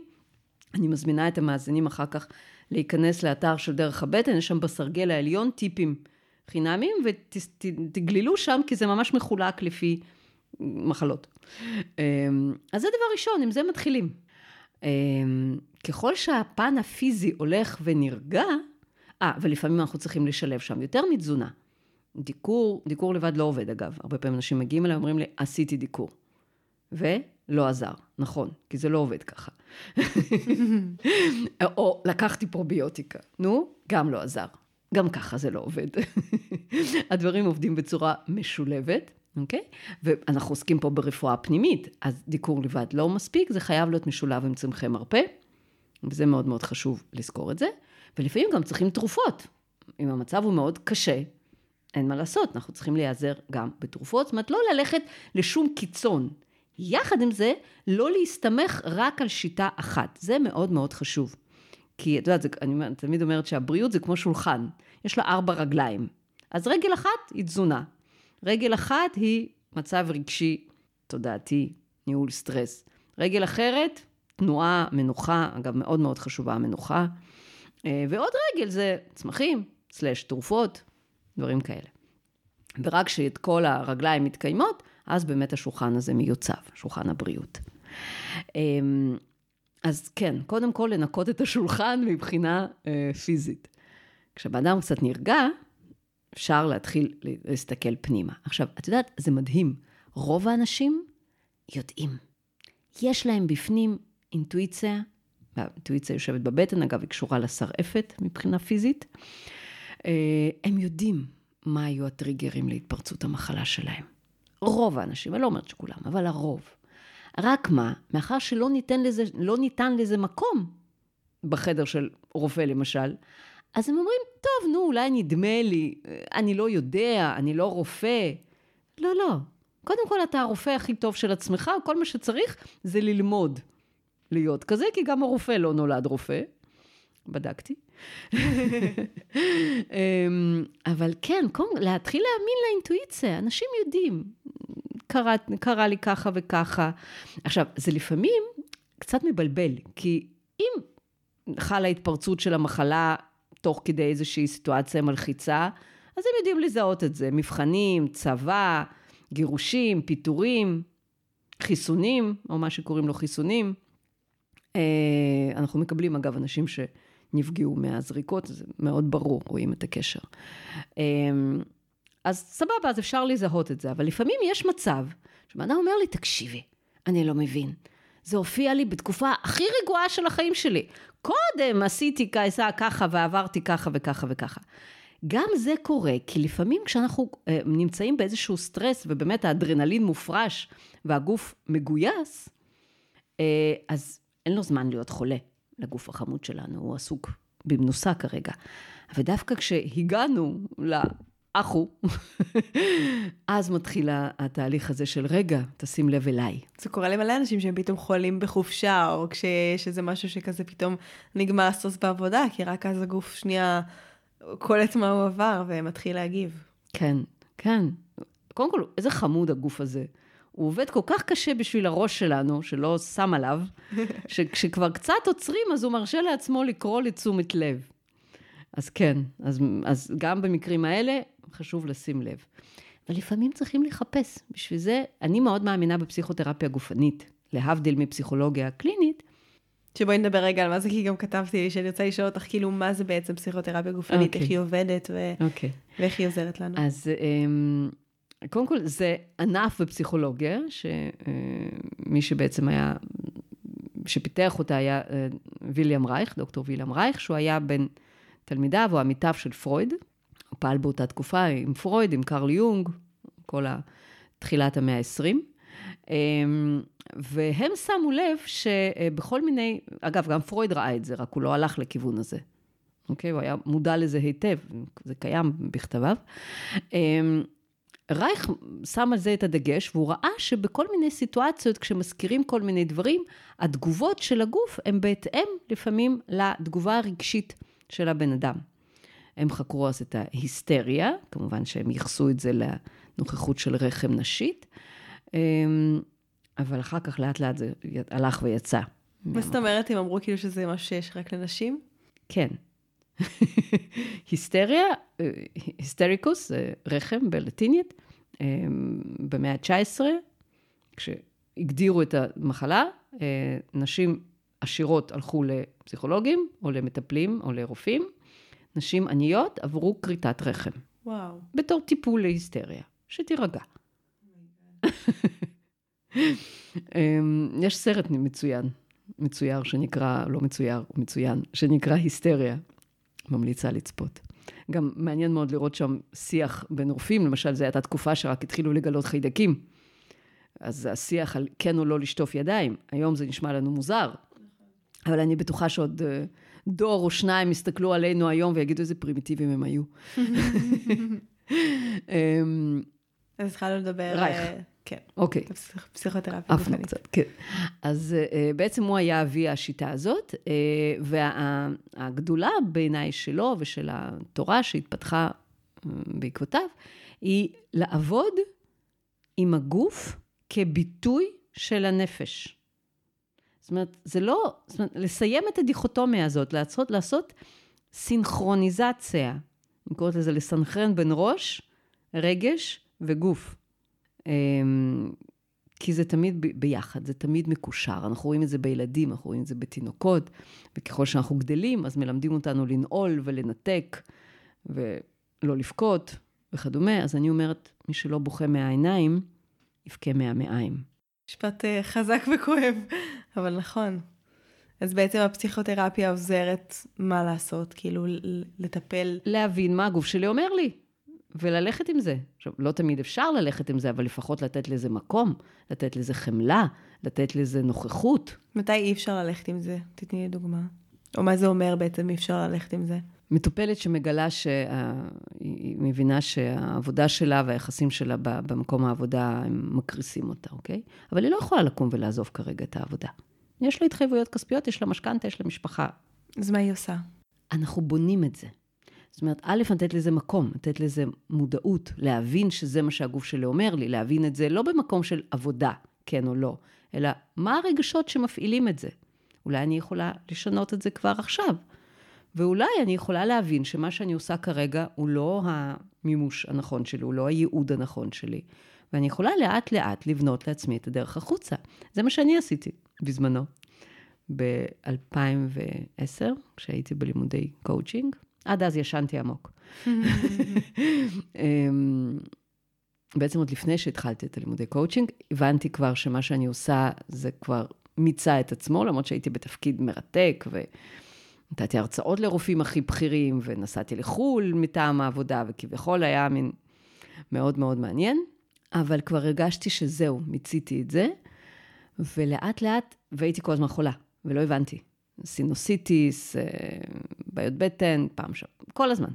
אני מזמינה את המאזינים אחר כך להיכנס לאתר של דרך הבטן, יש שם בסרגל העליון טיפים חינמיים, ותגללו שם, כי זה ממש מחולק לפי מחלות. אה, אז זה דבר ראשון, עם זה מתחילים. אה, ככל שהפן הפיזי הולך ונרגע, אה, ולפעמים אנחנו צריכים לשלב שם יותר מתזונה. דיקור, דיקור לבד לא עובד אגב. הרבה פעמים אנשים מגיעים אליי ואומרים לי, עשיתי דיקור. ולא עזר, נכון, כי זה לא עובד ככה. *laughs* או לקחתי פרוביוטיקה, נו, גם לא עזר. גם ככה זה לא עובד. *laughs* הדברים עובדים בצורה משולבת, אוקיי? ואנחנו עוסקים פה ברפואה פנימית, אז דיקור לבד לא מספיק, זה חייב להיות משולב עם צמחי מרפא, וזה מאוד מאוד חשוב לזכור את זה. ולפעמים גם צריכים תרופות. אם המצב הוא מאוד קשה, אין מה לעשות, אנחנו צריכים להיעזר גם בתרופות, זאת אומרת, לא ללכת לשום קיצון. יחד עם זה, לא להסתמך רק על שיטה אחת. זה מאוד מאוד חשוב. כי את יודעת, אני תמיד אומרת שהבריאות זה כמו שולחן, יש לה ארבע רגליים. אז רגל אחת היא תזונה. רגל אחת היא מצב רגשי, תודעתי, ניהול סטרס. רגל אחרת, תנועה, מנוחה, אגב, מאוד מאוד חשובה המנוחה. אה, ועוד רגל זה צמחים, סלש תרופות, דברים כאלה. ורק כשאת כל הרגליים מתקיימות, אז באמת השולחן הזה מיוצב, שולחן הבריאות. אמ, אז כן, קודם כל לנקות את השולחן מבחינה אה, פיזית. כשבן קצת נרגע, אפשר להתחיל להסתכל פנימה. עכשיו, את יודעת, זה מדהים, רוב האנשים יודעים. יש להם בפנים אינטואיציה, והאינטואיציה יושבת בבטן, אגב, היא קשורה לשרעפת מבחינה פיזית. אה, הם יודעים מה היו הטריגרים להתפרצות המחלה שלהם. רוב האנשים, אני לא אומרת שכולם, אבל הרוב. רק מה, מאחר שלא ניתן לזה, לא ניתן לזה מקום בחדר של רופא למשל, אז הם אומרים, טוב, נו, אולי נדמה לי, אני לא יודע, אני לא רופא. לא, לא. קודם כל, אתה הרופא הכי טוב של עצמך, כל מה שצריך זה ללמוד להיות כזה, כי גם הרופא לא נולד רופא. בדקתי. אמ, אבל כן, קודם, להתחיל להאמין לאינטואיציה, אנשים יודעים, קרה, קרה לי ככה וככה. עכשיו, זה לפעמים קצת מבלבל, כי אם חלה התפרצות של המחלה תוך כדי איזושהי סיטואציה מלחיצה, אז הם יודעים לזהות את זה, מבחנים, צבא, גירושים, פיטורים, חיסונים, או מה שקוראים לו חיסונים. אה, אנחנו מקבלים, אגב, אנשים שנפגעו מהזריקות, זה מאוד ברור, רואים את הקשר. אה, אז סבבה, אז אפשר לזהות את זה, אבל לפעמים יש מצב שבן אומר לי, תקשיבי, אני לא מבין. זה הופיע לי בתקופה הכי רגועה של החיים שלי. קודם עשיתי ככה ועברתי ככה וככה וככה. גם זה קורה, כי לפעמים כשאנחנו אה, נמצאים באיזשהו סטרס, ובאמת האדרנלין מופרש והגוף מגויס, אה, אז אין לו זמן להיות חולה לגוף החמוד שלנו, הוא עסוק במנוסה כרגע. ודווקא כשהגענו אחו, *laughs* אז מתחיל התהליך הזה של רגע, תשים לב אליי. זה קורה למלא אנשים שהם פתאום חולים בחופשה, או כשיש איזה משהו שכזה פתאום נגמר הסוס בעבודה, כי רק אז הגוף שנייה קולט מה הוא עבר ומתחיל להגיב. כן, כן. קודם כל, איזה חמוד הגוף הזה. הוא עובד כל כך קשה בשביל הראש שלנו, שלא שם עליו, *laughs* שכשכבר קצת עוצרים, אז הוא מרשה לעצמו לקרוא לתשומת לב. אז כן, אז, אז גם במקרים האלה, חשוב לשים לב. אבל לפעמים צריכים לחפש. בשביל זה, אני מאוד מאמינה בפסיכותרפיה גופנית, להבדיל מפסיכולוגיה קלינית. שבואי נדבר רגע על מה זה, כי גם כתבתי לי שאני רוצה לשאול אותך, כאילו, מה זה בעצם פסיכותרפיה גופנית, okay. איך אוקיי. היא עובדת ו... okay. אוקיי. ואיך היא עוזרת לנו. אז אמ, קודם כל, זה ענף בפסיכולוגיה, שמי אה, שבעצם היה, שפיתח אותה היה אה, ויליאם רייך, דוקטור ויליאם רייך, שהוא היה בין תלמידיו או עמיתיו של פרויד. הוא פעל באותה תקופה עם פרויד, עם קרל יונג, כל תחילת המאה ה-20. אמ, והם שמו לב שבכל מיני, אגב, גם פרויד ראה את זה, רק הוא לא הלך לכיוון הזה. אוקיי? הוא היה מודע לזה היטב, זה קיים בכתביו. רייך שם על זה את הדגש, והוא ראה שבכל מיני סיטואציות, כשמזכירים כל מיני דברים, התגובות של הגוף הן בהתאם לפעמים לתגובה הרגשית של הבן אדם. הם חקרו אז את ההיסטריה, כמובן שהם ייחסו את זה לנוכחות של רחם נשית, אמ, אבל אחר כך לאט לאט זה הלך ויצא. מה זאת אומרת, הם אמרו כאילו שזה משהו שיש רק לנשים? כן. *laughs* היסטריה, אה, היסטריקוס, רחם בלטינית, אמ, במאה ה-19, כשהגדירו את המחלה, אה, נשים עשירות הלכו לפסיכולוגים, או למטפלים, או לרופאים, נשים עניות עברו כריתת רחם. וואו. בתור טיפול להיסטריה, שתירגע. *laughs* אמ, יש סרט מצוין, מצויר שנקרא, לא מצויר, הוא מצוין, שנקרא היסטריה. ממליצה לצפות. גם מעניין מאוד לראות שם שיח בין רופאים, למשל, זו הייתה תקופה שרק התחילו לגלות חיידקים. אז השיח על כן או לא לשטוף ידיים, היום זה נשמע לנו מוזר, אבל אני בטוחה שעוד אה, דור או שניים יסתכלו עלינו היום ויגידו איזה פרימיטיביים הם היו. *laughs* *laughs* אמ, אז התחלנו לדבר... רייך. אה, כן. אוקיי. פסיכותרפיה גופנית. קצת, כן. אז uh, בעצם הוא היה אבי השיטה הזאת, uh, והגדולה בעיניי שלו ושל התורה שהתפתחה בעקבותיו, היא לעבוד עם הגוף כביטוי של הנפש. זאת אומרת, זה לא, זאת אומרת, לסיים את הדיכוטומיה הזאת, לעשות, לעשות סינכרוניזציה, אני קוראת לזה לסנכרן בין ראש, רגש וגוף. אמ, כי זה תמיד ביחד, זה תמיד מקושר. אנחנו רואים את זה בילדים, אנחנו רואים את זה בתינוקות, וככל שאנחנו גדלים, אז מלמדים אותנו לנעול ולנתק, ולא לבכות וכדומה. אז אני אומרת, מי שלא בוכה מהעיניים, יבכה מהמעיים. משפט uh, חזק וכואב, אבל נכון. אז בעצם הפסיכותרפיה עוזרת מה לעשות, כאילו לטפל. להבין מה הגוף שלי אומר לי. וללכת עם זה. עכשיו, לא תמיד אפשר ללכת עם זה, אבל לפחות לתת לזה מקום, לתת לזה חמלה, לתת לזה נוכחות. מתי אי אפשר ללכת עם זה? תתני לי דוגמה. או מה זה אומר בעצם אי אפשר ללכת עם זה? מטופלת שמגלה שהיא מבינה שהעבודה שלה והיחסים שלה במקום העבודה, הם מקריסים אותה, אוקיי? אבל היא לא יכולה לקום ולעזוב כרגע את העבודה. יש לה התחייבויות כספיות, יש לה משכנתה, יש לה משפחה. אז מה היא עושה? אנחנו בונים את זה. זאת אומרת, א', לתת לזה מקום, לתת לזה מודעות, להבין שזה מה שהגוף שלי אומר לי, להבין את זה לא במקום של עבודה, כן או לא, אלא מה הרגשות שמפעילים את זה. אולי אני יכולה לשנות את זה כבר עכשיו. ואולי אני יכולה להבין שמה שאני עושה כרגע הוא לא המימוש הנכון שלי, הוא לא הייעוד הנכון שלי. ואני יכולה לאט לאט לבנות לעצמי את הדרך החוצה. זה מה שאני עשיתי בזמנו. ב-2010, כשהייתי בלימודי קואוצ'ינג, עד אז ישנתי עמוק. *laughs* אמ, בעצם עוד לפני שהתחלתי את הלימודי קואוצ'ינג, הבנתי כבר שמה שאני עושה זה כבר מיצה את עצמו, למרות שהייתי בתפקיד מרתק, ונתתי הרצאות לרופאים הכי בכירים, ונסעתי לחו"ל מטעם העבודה, וכביכול היה מין מאוד מאוד מעניין, אבל כבר הרגשתי שזהו, מיציתי את זה, ולאט לאט, והייתי כל הזמן חולה, ולא הבנתי. סינוסיטיס, אה, בעיות בטן, פעם שם, כל הזמן.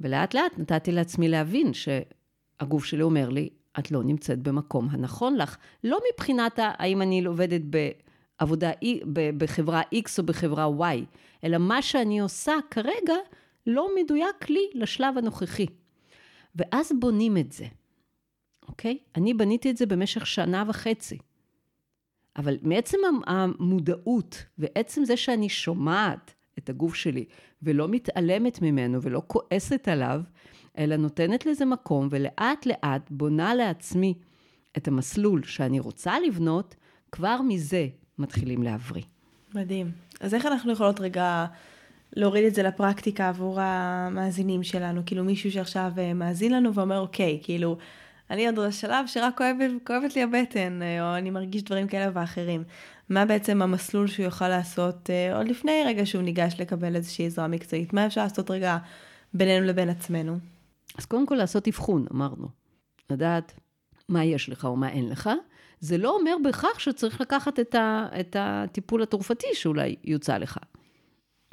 ולאט לאט נתתי לעצמי להבין שהגוף שלי אומר לי, את לא נמצאת במקום הנכון לך. לא מבחינת האם אני עובדת בעבודה, בחברה X או בחברה Y, אלא מה שאני עושה כרגע לא מדויק לי לשלב הנוכחי. ואז בונים את זה, אוקיי? אני בניתי את זה במשך שנה וחצי. אבל מעצם המודעות ועצם זה שאני שומעת את הגוף שלי ולא מתעלמת ממנו ולא כועסת עליו, אלא נותנת לזה מקום ולאט לאט בונה לעצמי את המסלול שאני רוצה לבנות, כבר מזה מתחילים להבריא. מדהים. אז איך אנחנו יכולות רגע להוריד את זה לפרקטיקה עבור המאזינים שלנו? כאילו מישהו שעכשיו אה, מאזין לנו ואומר, אוקיי, כאילו, אני עוד בשלב שרק כואבת, כואבת לי הבטן, אה, או אני מרגיש דברים כאלה ואחרים. מה בעצם המסלול שהוא יוכל לעשות אה, עוד לפני רגע שהוא ניגש לקבל איזושהי עזרה מקצועית? מה אפשר לעשות רגע בינינו לבין עצמנו? אז קודם כל לעשות אבחון, אמרנו. לדעת מה יש לך או מה אין לך. זה לא אומר בהכרח שצריך לקחת את, ה, את הטיפול התרופתי שאולי יוצע לך,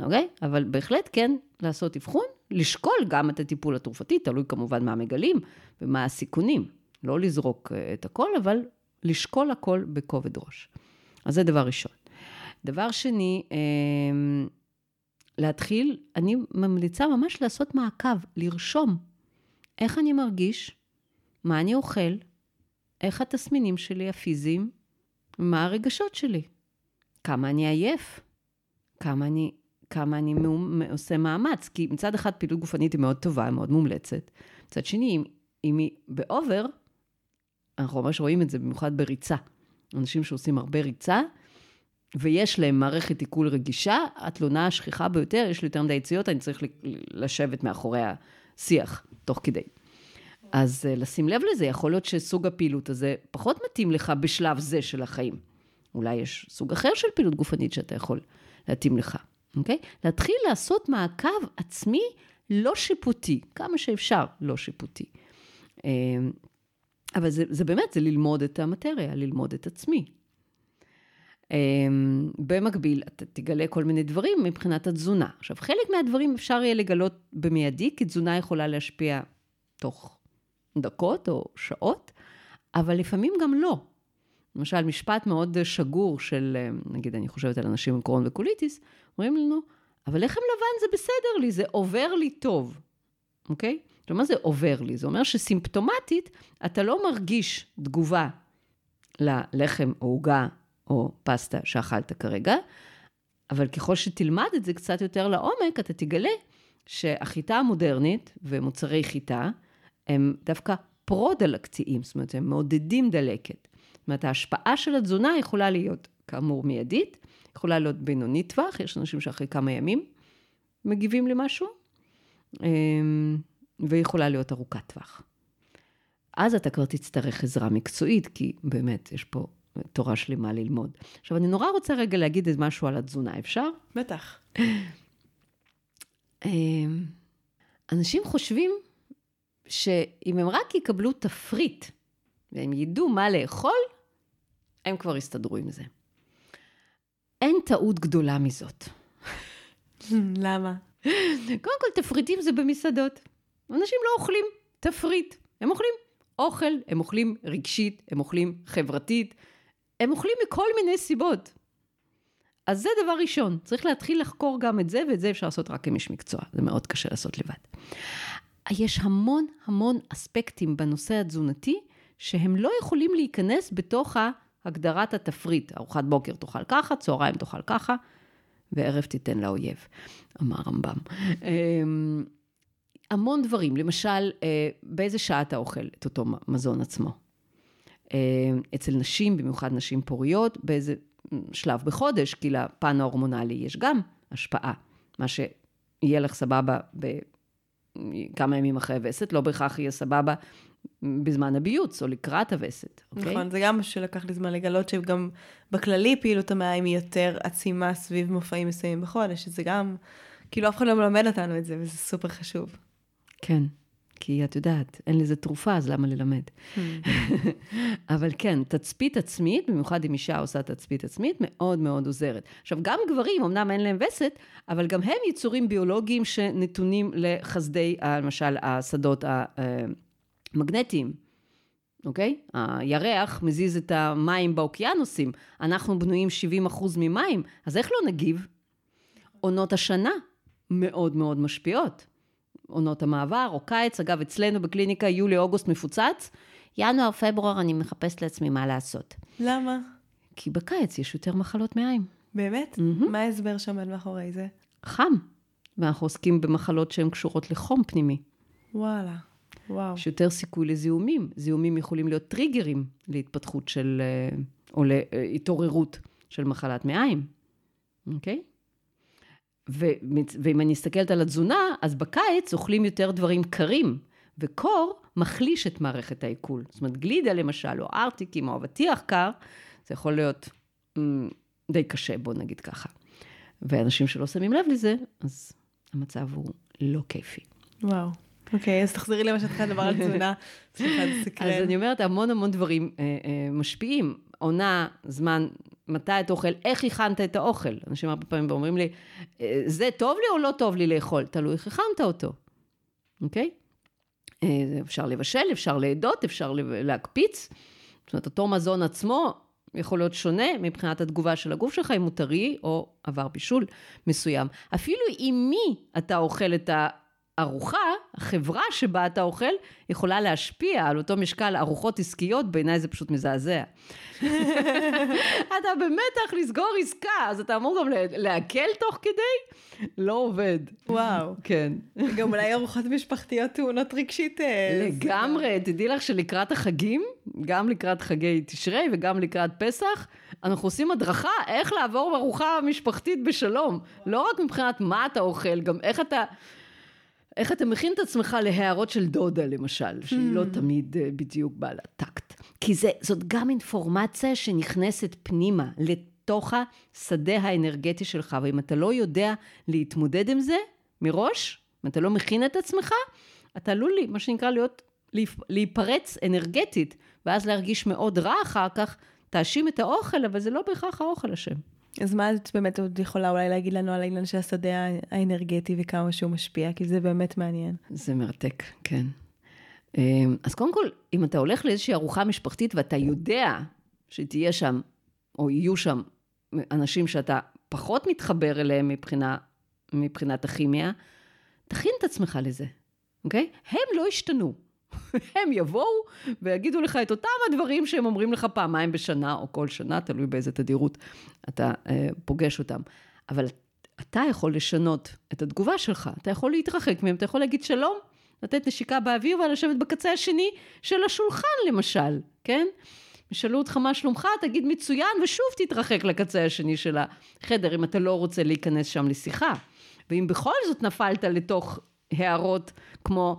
אוקיי? אבל בהחלט כן לעשות אבחון, לשקול גם את הטיפול התרופתי, תלוי כמובן מה מגלים ומה הסיכונים. לא לזרוק אה, את הכל, אבל לשקול הכל בכובד ראש. אז זה דבר ראשון. דבר שני, אמ, להתחיל, אני ממליצה ממש לעשות מעקב, לרשום איך אני מרגיש, מה אני אוכל, איך התסמינים שלי הפיזיים, מה הרגשות שלי, כמה אני עייף, כמה אני, כמה אני עושה מאמץ, כי מצד אחד פעילות גופנית היא מאוד טובה, מאוד מומלצת, מצד שני, אם, אם היא באובר, אנחנו ממש רואים את זה במיוחד בריצה. אנשים שעושים הרבה ריצה, ויש להם מערכת עיכול רגישה, התלונה השכיחה ביותר, יש לי יותר מדי יציאות, אני צריך לשבת מאחורי השיח, תוך כדי. אז uh, לשים לב לזה, יכול להיות שסוג הפעילות הזה פחות מתאים לך בשלב זה של החיים. אולי יש סוג אחר של פעילות גופנית שאתה יכול להתאים לך, אוקיי? להתחיל לעשות מעקב עצמי לא שיפוטי, כמה שאפשר לא שיפוטי. אה, אבל זה, זה באמת, זה ללמוד את המטריה, ללמוד את עצמי. אמ, במקביל, אתה תגלה כל מיני דברים מבחינת התזונה. עכשיו, חלק מהדברים אפשר יהיה לגלות במיידי, כי תזונה יכולה להשפיע תוך דקות או שעות, אבל לפעמים גם לא. למשל, משפט מאוד שגור של, נגיד, אני חושבת על אנשים עם קרון וקוליטיס, אומרים לנו, אבל לחם לבן זה בסדר לי, זה עובר לי טוב, אוקיי? כלומר, זה עובר לי? זה אומר שסימפטומטית, אתה לא מרגיש תגובה ללחם או עוגה או פסטה שאכלת כרגע, אבל ככל שתלמד את זה קצת יותר לעומק, אתה תגלה שהחיטה המודרנית ומוצרי חיטה הם דווקא פרו-דלקתיים, זאת אומרת, הם מעודדים דלקת. זאת אומרת, ההשפעה של התזונה יכולה להיות, כאמור, מיידית, יכולה להיות בינונית טווח, יש אנשים שאחרי כמה ימים מגיבים למשהו, אמ, ויכולה להיות ארוכת טווח. אז אתה כבר תצטרך עזרה מקצועית, כי באמת, יש פה תורה שלמה ללמוד. עכשיו, אני נורא רוצה רגע להגיד משהו על התזונה, אפשר? בטח. אמ, אנשים חושבים שאם הם רק יקבלו תפריט, והם ידעו מה לאכול, הם כבר הסתדרו עם זה. אין טעות גדולה מזאת. למה? קודם כל, תפריטים זה במסעדות. אנשים לא אוכלים תפריט, הם אוכלים אוכל, הם אוכלים רגשית, הם אוכלים חברתית, הם אוכלים מכל מיני סיבות. אז זה דבר ראשון, צריך להתחיל לחקור גם את זה, ואת זה אפשר לעשות רק עם איש מקצוע, זה מאוד קשה לעשות לבד. יש המון המון אספקטים בנושא התזונתי, שהם לא יכולים להיכנס בתוך הגדרת התפריט. ארוחת בוקר תאכל ככה, צהריים תאכל ככה, וערב תיתן לאויב, אמר רמב"ם. אמ, המון דברים, למשל, אה, באיזה שעה אתה אוכל את אותו מזון עצמו. אה, אצל נשים, במיוחד נשים פוריות, באיזה שלב בחודש, כי לפן ההורמונלי יש גם השפעה. מה שיהיה לך סבבה בכמה ימים אחרי הווסת, לא בהכרח יהיה סבבה בזמן הביוץ או לקראת הווסת, אוקיי? נכון, זה גם מה שלקח לי זמן לגלות שגם בכללי פעילות המעיים היא יותר עצימה סביב מופעים מסוימים בחודש, שזה גם, כאילו אף אחד לא מלמד אותנו את זה, וזה סופר חשוב. כן, כי את יודעת, אין לזה תרופה, אז למה ללמד? Hmm. *laughs* אבל כן, תצפית עצמית, במיוחד אם אישה עושה תצפית עצמית, מאוד מאוד עוזרת. עכשיו, גם גברים, אמנם אין להם וסת, אבל גם הם יצורים ביולוגיים שנתונים לחסדי, למשל, השדות המגנטיים. אוקיי? הירח מזיז את המים באוקיינוסים, אנחנו בנויים 70 אחוז ממים, אז איך לא נגיב? עונות השנה מאוד מאוד משפיעות. עונות המעבר, או קיץ, אגב, אצלנו בקליניקה יולי-אוגוסט מפוצץ, ינואר-פברואר אני מחפשת לעצמי מה לעשות. למה? כי בקיץ יש יותר מחלות מעיים. באמת? Mm-hmm. מה ההסבר שעומד מאחורי זה? חם. ואנחנו עוסקים במחלות שהן קשורות לחום פנימי. וואלה, וואו. יש יותר סיכוי לזיהומים. זיהומים יכולים להיות טריגרים להתפתחות של, אה, או להתעוררות של מחלת מעיים, אוקיי? Okay? ואם אני מסתכלת על התזונה, אז בקיץ אוכלים יותר דברים קרים, וקור מחליש את מערכת העיכול. זאת אומרת, גלידה למשל, או ארטיקים, או אבטיח קר, זה יכול להיות mm, די קשה, בוא נגיד ככה. ואנשים שלא שמים לב לזה, אז המצב הוא לא כיפי. וואו. אוקיי, אז תחזרי למה שאת לדבר על תזונה. *laughs* סליחה, זה סקרן. אז אני אומרת, המון המון דברים אה, אה, משפיעים. עונה, זמן, מתי אתה אוכל, איך הכנת את האוכל. אנשים הרבה פעמים אומרים לי, אה, זה טוב לי או לא טוב לי לאכול? תלוי איך הכנת אותו, אוקיי? אפשר לבשל, אפשר לעדות, אפשר להקפיץ. זאת אומרת, אותו מזון עצמו יכול להיות שונה מבחינת התגובה של הגוף שלך, אם הוא טרי או עבר בישול מסוים. אפילו עם מי אתה אוכל את ה... ארוחה, החברה שבה אתה אוכל, יכולה להשפיע על אותו משקל ארוחות עסקיות, בעיניי זה פשוט מזעזע. אתה במתח לסגור עסקה, אז אתה אמור גם לעכל תוך כדי? לא עובד. וואו. כן. גם אולי ארוחות משפחתיות טעונות רגשית. אה, לגמרי, תדעי לך שלקראת החגים, גם לקראת חגי תשרי וגם לקראת פסח, אנחנו עושים הדרכה איך לעבור ארוחה משפחתית בשלום. לא רק מבחינת מה אתה אוכל, גם איך אתה... איך אתה מכין את עצמך להערות של דודה, למשל, שהיא לא hmm. תמיד אה, בדיוק בעלת טקט. כי זה, זאת גם אינפורמציה שנכנסת פנימה, לתוך השדה האנרגטי שלך, ואם אתה לא יודע להתמודד עם זה מראש, אם אתה לא מכין את עצמך, אתה עלול, לי, מה שנקרא, להיות, להיפרץ אנרגטית, ואז להרגיש מאוד רע אחר כך, תאשים את האוכל, אבל זה לא בהכרח האוכל אשם. אז מה את באמת עוד יכולה אולי להגיד לנו על העניין של השדה האנרגטי וכמה שהוא משפיע? כי זה באמת מעניין. זה מרתק, כן. אמ, אז קודם כל, אם אתה הולך לאיזושהי ארוחה משפחתית ואתה יודע שתהיה שם, או יהיו שם אנשים שאתה פחות מתחבר אליהם מבחינה, מבחינת הכימיה, תכין את עצמך לזה, אוקיי? הם לא השתנו. *laughs* הם יבואו ויגידו לך את אותם הדברים שהם אומרים לך פעמיים בשנה, או כל שנה, תלוי באיזה תדירות אתה אה, פוגש אותם. אבל אתה יכול לשנות את התגובה שלך, אתה יכול להתרחק מהם, אתה יכול להגיד שלום, לתת נשיקה באוויר ולשבת בקצה השני של השולחן למשל, כן? ישאלו אותך מה שלומך, תגיד מצוין, ושוב תתרחק לקצה השני של החדר, אם אתה לא רוצה להיכנס שם לשיחה. ואם בכל זאת נפלת לתוך הערות כמו,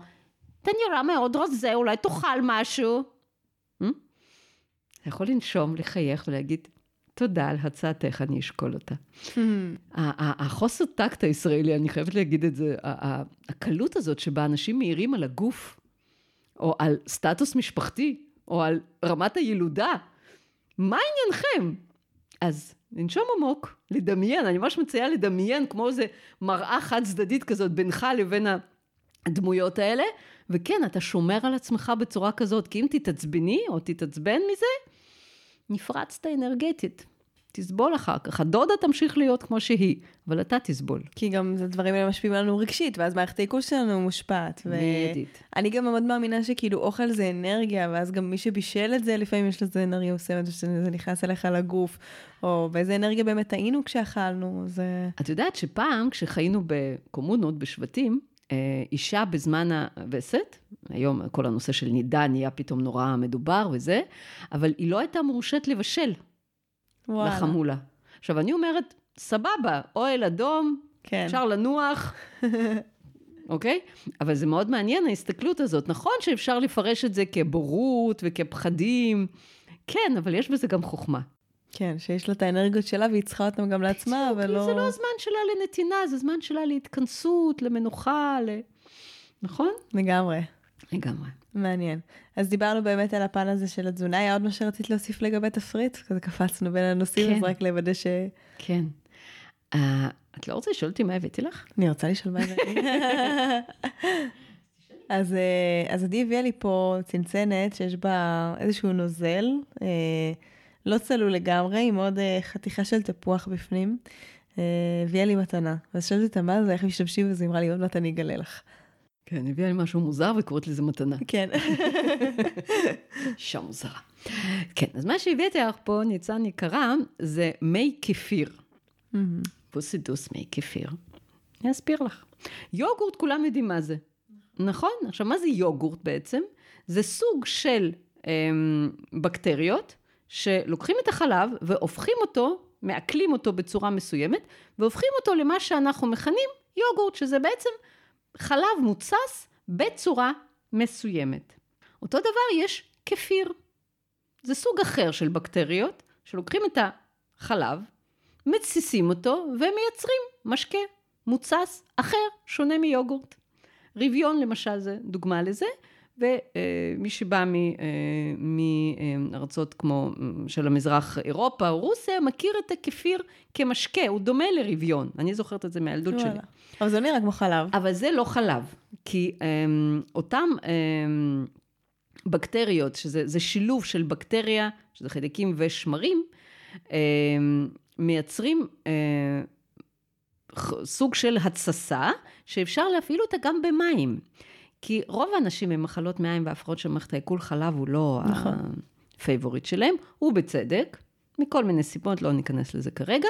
אתה נראה מאוד רזה, אולי תאכל משהו. Hmm? אתה יכול לנשום, לחייך ולהגיד, תודה על הצעתך, אני אשקול אותה. Hmm. החוסר טקט הישראלי, אני חייבת להגיד את זה, הקלות הזאת שבה אנשים מעירים על הגוף, או על סטטוס משפחתי, או על רמת הילודה, מה עניינכם? אז לנשום עמוק, לדמיין, אני ממש מציעה לדמיין כמו איזה מראה חד צדדית כזאת בינך לבין הדמויות האלה, וכן, אתה שומר על עצמך בצורה כזאת, כי אם תתעצבני או תתעצבן מזה, נפרצת אנרגטית. תסבול אחר כך. הדודה תמשיך להיות כמו שהיא, אבל אתה תסבול. כי גם הדברים האלה משפיעים עלינו רגשית, ואז מערכת העיכול שלנו מושפעת. מיידית. אני גם מאוד מאמינה שכאילו אוכל זה אנרגיה, ואז גם מי שבישל את זה, לפעמים יש לזה אנרגיה מסוימת, שזה נכנס אליך לגוף, או באיזה אנרגיה באמת היינו כשאכלנו, זה... את יודעת שפעם, כשחיינו בקומונות, בשבטים, אישה בזמן הווסת, היום כל הנושא של נידה נהיה פתאום נורא מדובר וזה, אבל היא לא הייתה מורשית לבשל. וואלה. לחמולה. עכשיו, אני אומרת, סבבה, אוהל אדום, כן. אפשר לנוח, *laughs* אוקיי? אבל זה מאוד מעניין, ההסתכלות הזאת. נכון שאפשר לפרש את זה כבורות וכפחדים, כן, אבל יש בזה גם חוכמה. כן, שיש לה את האנרגיות שלה והיא צריכה אותם גם לעצמה, ולא... זה לא הזמן שלה לנתינה, זה זמן שלה להתכנסות, למנוחה, ל... נכון? לגמרי. לגמרי. מעניין. אז דיברנו באמת על הפן הזה של התזונה, היה עוד מה שרצית להוסיף לגבי תפריט? כזה קפצנו בין הנושאים, כן. אז רק לוודא ש... כן. Uh, את לא רוצה לשאול אותי מה הבאתי לך? אני רוצה לשאול מה הבאתי. *laughs* אז, uh, אז עדי הביאה לי פה צנצנת שיש בה איזשהו נוזל, uh, לא צלול לגמרי, עם עוד uh, חתיכה של תפוח בפנים. הביאה לי מתנה. אז שאלתי אותה מה זה, איך משתמשים בזה, אמרה לי, עוד מעט אני אגלה לך. כן, הביאה לי משהו מוזר וקוראת לזה מתנה. כן. *laughs* אישה מוזרה. כן, אז מה שהבאתי לך פה, ניצן יקרה, זה מי כפיר. פוסידוס מי כפיר. אני אסביר לך. יוגורט, כולם יודעים מה זה. נכון? עכשיו, מה זה יוגורט בעצם? זה סוג של אמ, בקטריות שלוקחים את החלב והופכים אותו, מעכלים אותו בצורה מסוימת, והופכים אותו למה שאנחנו מכנים יוגורט, שזה בעצם חלב מוצס בצורה מסוימת. אותו דבר יש כפיר. זה סוג אחר של בקטריות, שלוקחים את החלב, מתסיסים אותו ומייצרים משקה מוצס אחר, שונה מיוגורט. רביון למשל זה דוגמה לזה, ומי שבא אה, מארצות כמו של המזרח אירופה או רוסיה, מכיר את הכפיר כמשקה, הוא דומה לרביון. אני זוכרת את זה מהילדות שלי. אבל זה נראה כמו חלב. אבל זה לא חלב, כי אמ, אותם בקטריות, שזה שילוב של בקטריה, שזה חיידקים ושמרים, מייצרים אה, סוג של התססה, שאפשר להפעיל אותה גם במים. כי רוב האנשים עם מחלות מעיים והפרעות של מערכת העיכול חלב הוא לא נכון. ה favorite שלהם, הוא בצדק, מכל מיני סיבות, לא ניכנס לזה כרגע.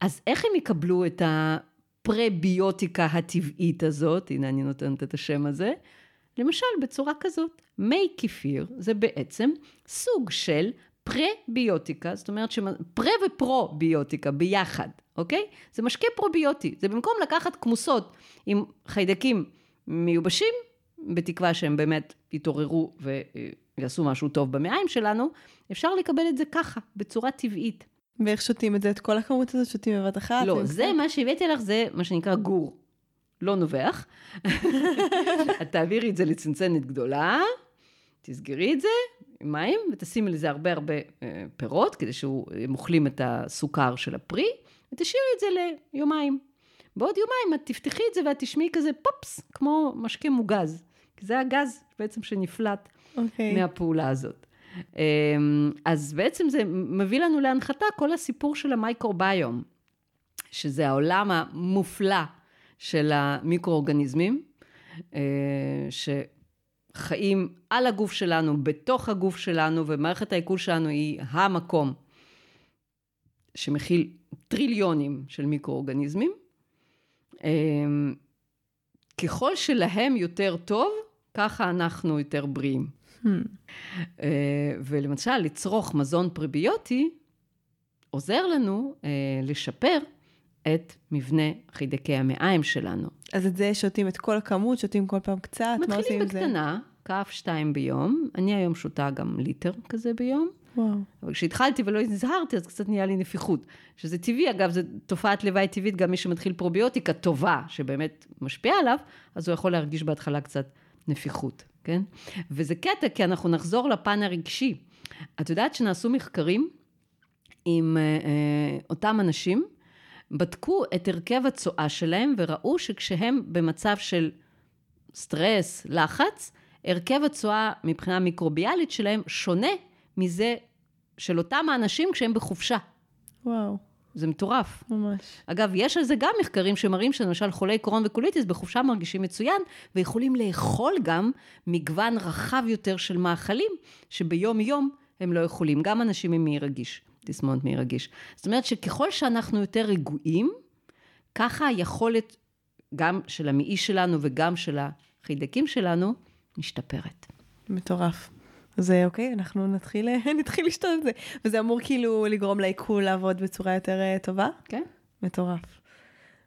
אז איך הם יקבלו את הפרביוטיקה הטבעית הזאת, הנה אני נותנת את השם הזה, למשל בצורה כזאת, מי כפיר זה בעצם סוג של פרביוטיקה, זאת אומרת פרה ופרוביוטיקה ביחד, אוקיי? זה משקה פרוביוטי, זה במקום לקחת כמוסות עם חיידקים מיובשים, בתקווה שהם באמת יתעוררו ויעשו משהו טוב במעיים שלנו, אפשר לקבל את זה ככה, בצורה טבעית. ואיך שותים את זה? את כל הכמות הזאת שותים בבת אחת? לא, זה קצת? מה שהבאתי לך, זה מה שנקרא גור. לא נובח. *laughs* את תעבירי את זה לצנצנת גדולה, תסגרי את זה עם מים, ותשימי לזה הרבה הרבה אה, פירות, כדי שהם אוכלים את הסוכר של הפרי, ותשאירי את זה ליומיים. בעוד יומיים את תפתחי את זה ואת תשמעי כזה פופס, כמו משקה מוגז. כי זה הגז בעצם שנפלט okay. אוקיי. מהפעולה הזאת. אמ, אז בעצם זה מביא לנו להנחתה כל הסיפור של המייקרוביום, שזה העולם המופלא של המיקרואורגניזמים, אה, שחיים על הגוף שלנו, בתוך הגוף שלנו, ומערכת העיכול שלנו היא המקום שמכיל טריליונים של מיקרואורגניזמים. אמ, ככל שלהם יותר טוב, ככה אנחנו יותר בריאים. Hmm. אה, ולמשל, לצרוך מזון פריביוטי עוזר לנו אה, לשפר את מבנה חידקי המעיים שלנו. אז את זה שותים את כל הכמות, שותים כל פעם קצת, מה עושים עם זה? מתחילים בקטנה, כף שתיים ביום. אני היום שותה גם ליטר כזה ביום. וואו. אבל כשהתחלתי ולא נזהרתי, אז קצת נהיה לי נפיחות. שזה טבעי, אגב, זו תופעת לוואי טבעית, גם מי שמתחיל פרוביוטיקה טובה, שבאמת משפיעה עליו, אז הוא יכול להרגיש בהתחלה קצת נפיחות. כן? וזה קטע, כי אנחנו נחזור לפן הרגשי. את יודעת שנעשו מחקרים עם אה, אה, אותם אנשים, בדקו את הרכב הצואה שלהם וראו שכשהם במצב של סטרס, לחץ, הרכב הצואה מבחינה מיקרוביאלית שלהם שונה מזה של אותם האנשים כשהם בחופשה. וואו. זה מטורף. ממש. אגב, יש על זה גם מחקרים שמראים שלמשל חולי קורון וקוליטיס בחופשה מרגישים מצוין, ויכולים לאכול גם מגוון רחב יותר של מאכלים, שביום-יום הם לא יכולים. גם אנשים עם מעי רגיש, תסמונת מעי רגיש. זאת אומרת שככל שאנחנו יותר רגועים, ככה היכולת גם של המעי שלנו וגם של החידקים שלנו משתפרת. מטורף. אז אוקיי, אנחנו נתחיל, *laughs* נתחיל לשתות את זה. וזה אמור כאילו לגרום לעיכול לעבוד בצורה יותר אה, טובה? כן. מטורף.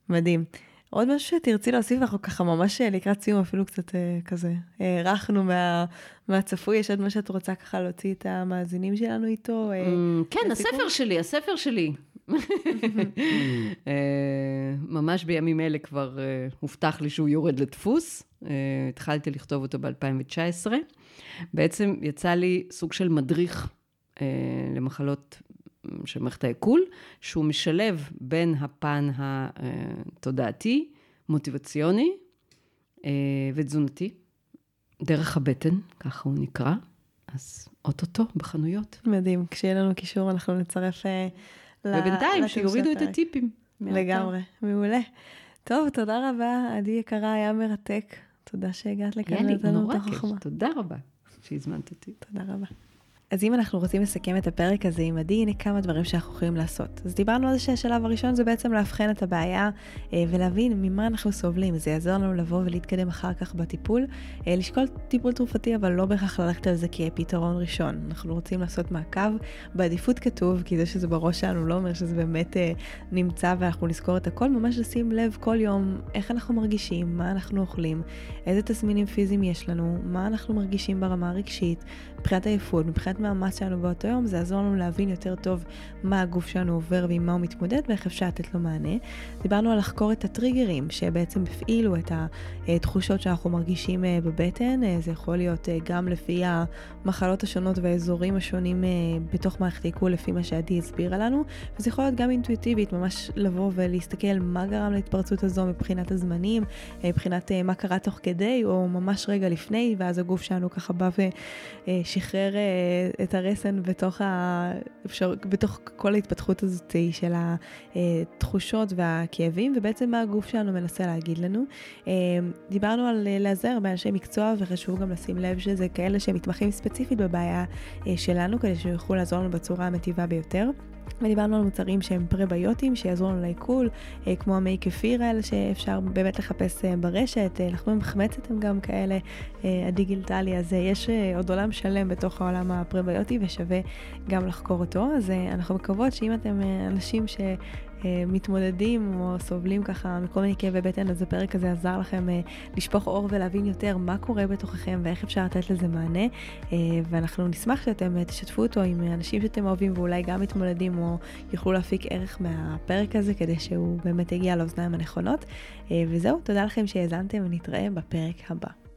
מדהים. עוד משהו שתרצי להוסיף, אנחנו ככה ממש אה, לקראת סיום אפילו קצת אה, כזה, הארכנו מה, מהצפוי, יש עוד מה שאת רוצה ככה להוציא את המאזינים שלנו איתו? אה, Mm, כן, הספר שלי, הספר שלי. *laughs* אה, ממש בימים אלה כבר הובטח לי שהוא יורד לדפוס. התחלתי לכתוב אותו ב-2019. בעצם יצא לי סוג של מדריך למחלות של מערכת העיכול, שהוא משלב בין הפן התודעתי, מוטיבציוני ותזונתי, דרך הבטן, ככה הוא נקרא, אז אוטוטו בחנויות. מדהים, כשיהיה לנו קישור אנחנו נצרף ובינתיים, שיורידו את הטיפים. לגמרי, מעולה. טוב, תודה רבה, עדי יקרה, היה מרתק. תודה שהגעת לכאן. היה לי נורא כיף, תודה רבה שהזמנת אותי. תודה רבה. אז אם אנחנו רוצים לסכם את הפרק הזה עם עדי, הנה כמה דברים שאנחנו יכולים לעשות. אז דיברנו על זה שהשלב הראשון זה בעצם לאבחן את הבעיה אה, ולהבין ממה אנחנו סובלים. זה יעזור לנו לבוא ולהתקדם אחר כך בטיפול. אה, לשקול טיפול תרופתי, אבל לא בהכרח ללכת על זה כפתרון ראשון. אנחנו רוצים לעשות מעקב, בעדיפות כתוב, כי זה שזה בראש שלנו לא אומר שזה באמת אה, נמצא ואנחנו נזכור את הכל, ממש לשים לב כל יום איך אנחנו מרגישים, מה אנחנו אוכלים, איזה תסמינים פיזיים יש לנו, מה אנחנו מרגישים ברמה הרגשית, מבחינת עייפות, מבחינת מאמץ שלנו באותו יום, זה יעזור לנו להבין יותר טוב מה הגוף שלנו עובר ועם מה הוא מתמודד ואיך אפשר לתת לו מענה. דיברנו על לחקור את הטריגרים שבעצם הפעילו את התחושות שאנחנו מרגישים אה, בבטן, אה, זה יכול להיות אה, גם לפי המחלות השונות והאזורים השונים בתוך מערכת העיכול, לפי מה שעדי הסבירה לנו, וזה יכול להיות גם אינטואיטיבית, ממש לבוא ולהסתכל מה גרם להתפרצות הזו מבחינת הזמנים, מבחינת מה קרה תוך כדי, או ממש רגע לפני, ואז הגוף שלנו ככה בא ושחרר את הרסן בתוך, האפשר, בתוך כל ההתפתחות הזאת של התחושות והכאבים, ובעצם מה הגוף שלנו מנסה להגיד לנו. אה, דיברנו על להיעזר באנשי מקצוע, וחשוב גם לשים לב שזה כאלה שמתמחים ספציפית בבעיה אה, שלנו, כדי שיוכלו לעזור לנו בצורה המטיבה ביותר. ודיברנו על מוצרים שהם פרביוטיים שיעזרו לנו לעיכול, אה, כמו המי כפיר האלה שאפשר באמת לחפש אה, ברשת, אה, לחמם מחמצת הם גם כאלה, עדי גילתה לי, אז יש עוד עולם שלם בתוך העולם הפרביוטי ושווה גם לחקור אותו, אז אנחנו מקוות שאם אתם אנשים ש... מתמודדים או סובלים ככה מכל מיני כאבי בטן, אז הפרק הזה עזר לכם לשפוך אור ולהבין יותר מה קורה בתוככם ואיך אפשר לתת לזה מענה. ואנחנו נשמח שאתם תשתפו אותו עם אנשים שאתם אוהבים ואולי גם מתמודדים או יוכלו להפיק ערך מהפרק הזה כדי שהוא באמת יגיע לאוזניים הנכונות. וזהו, תודה לכם שהאזנתם ונתראה בפרק הבא.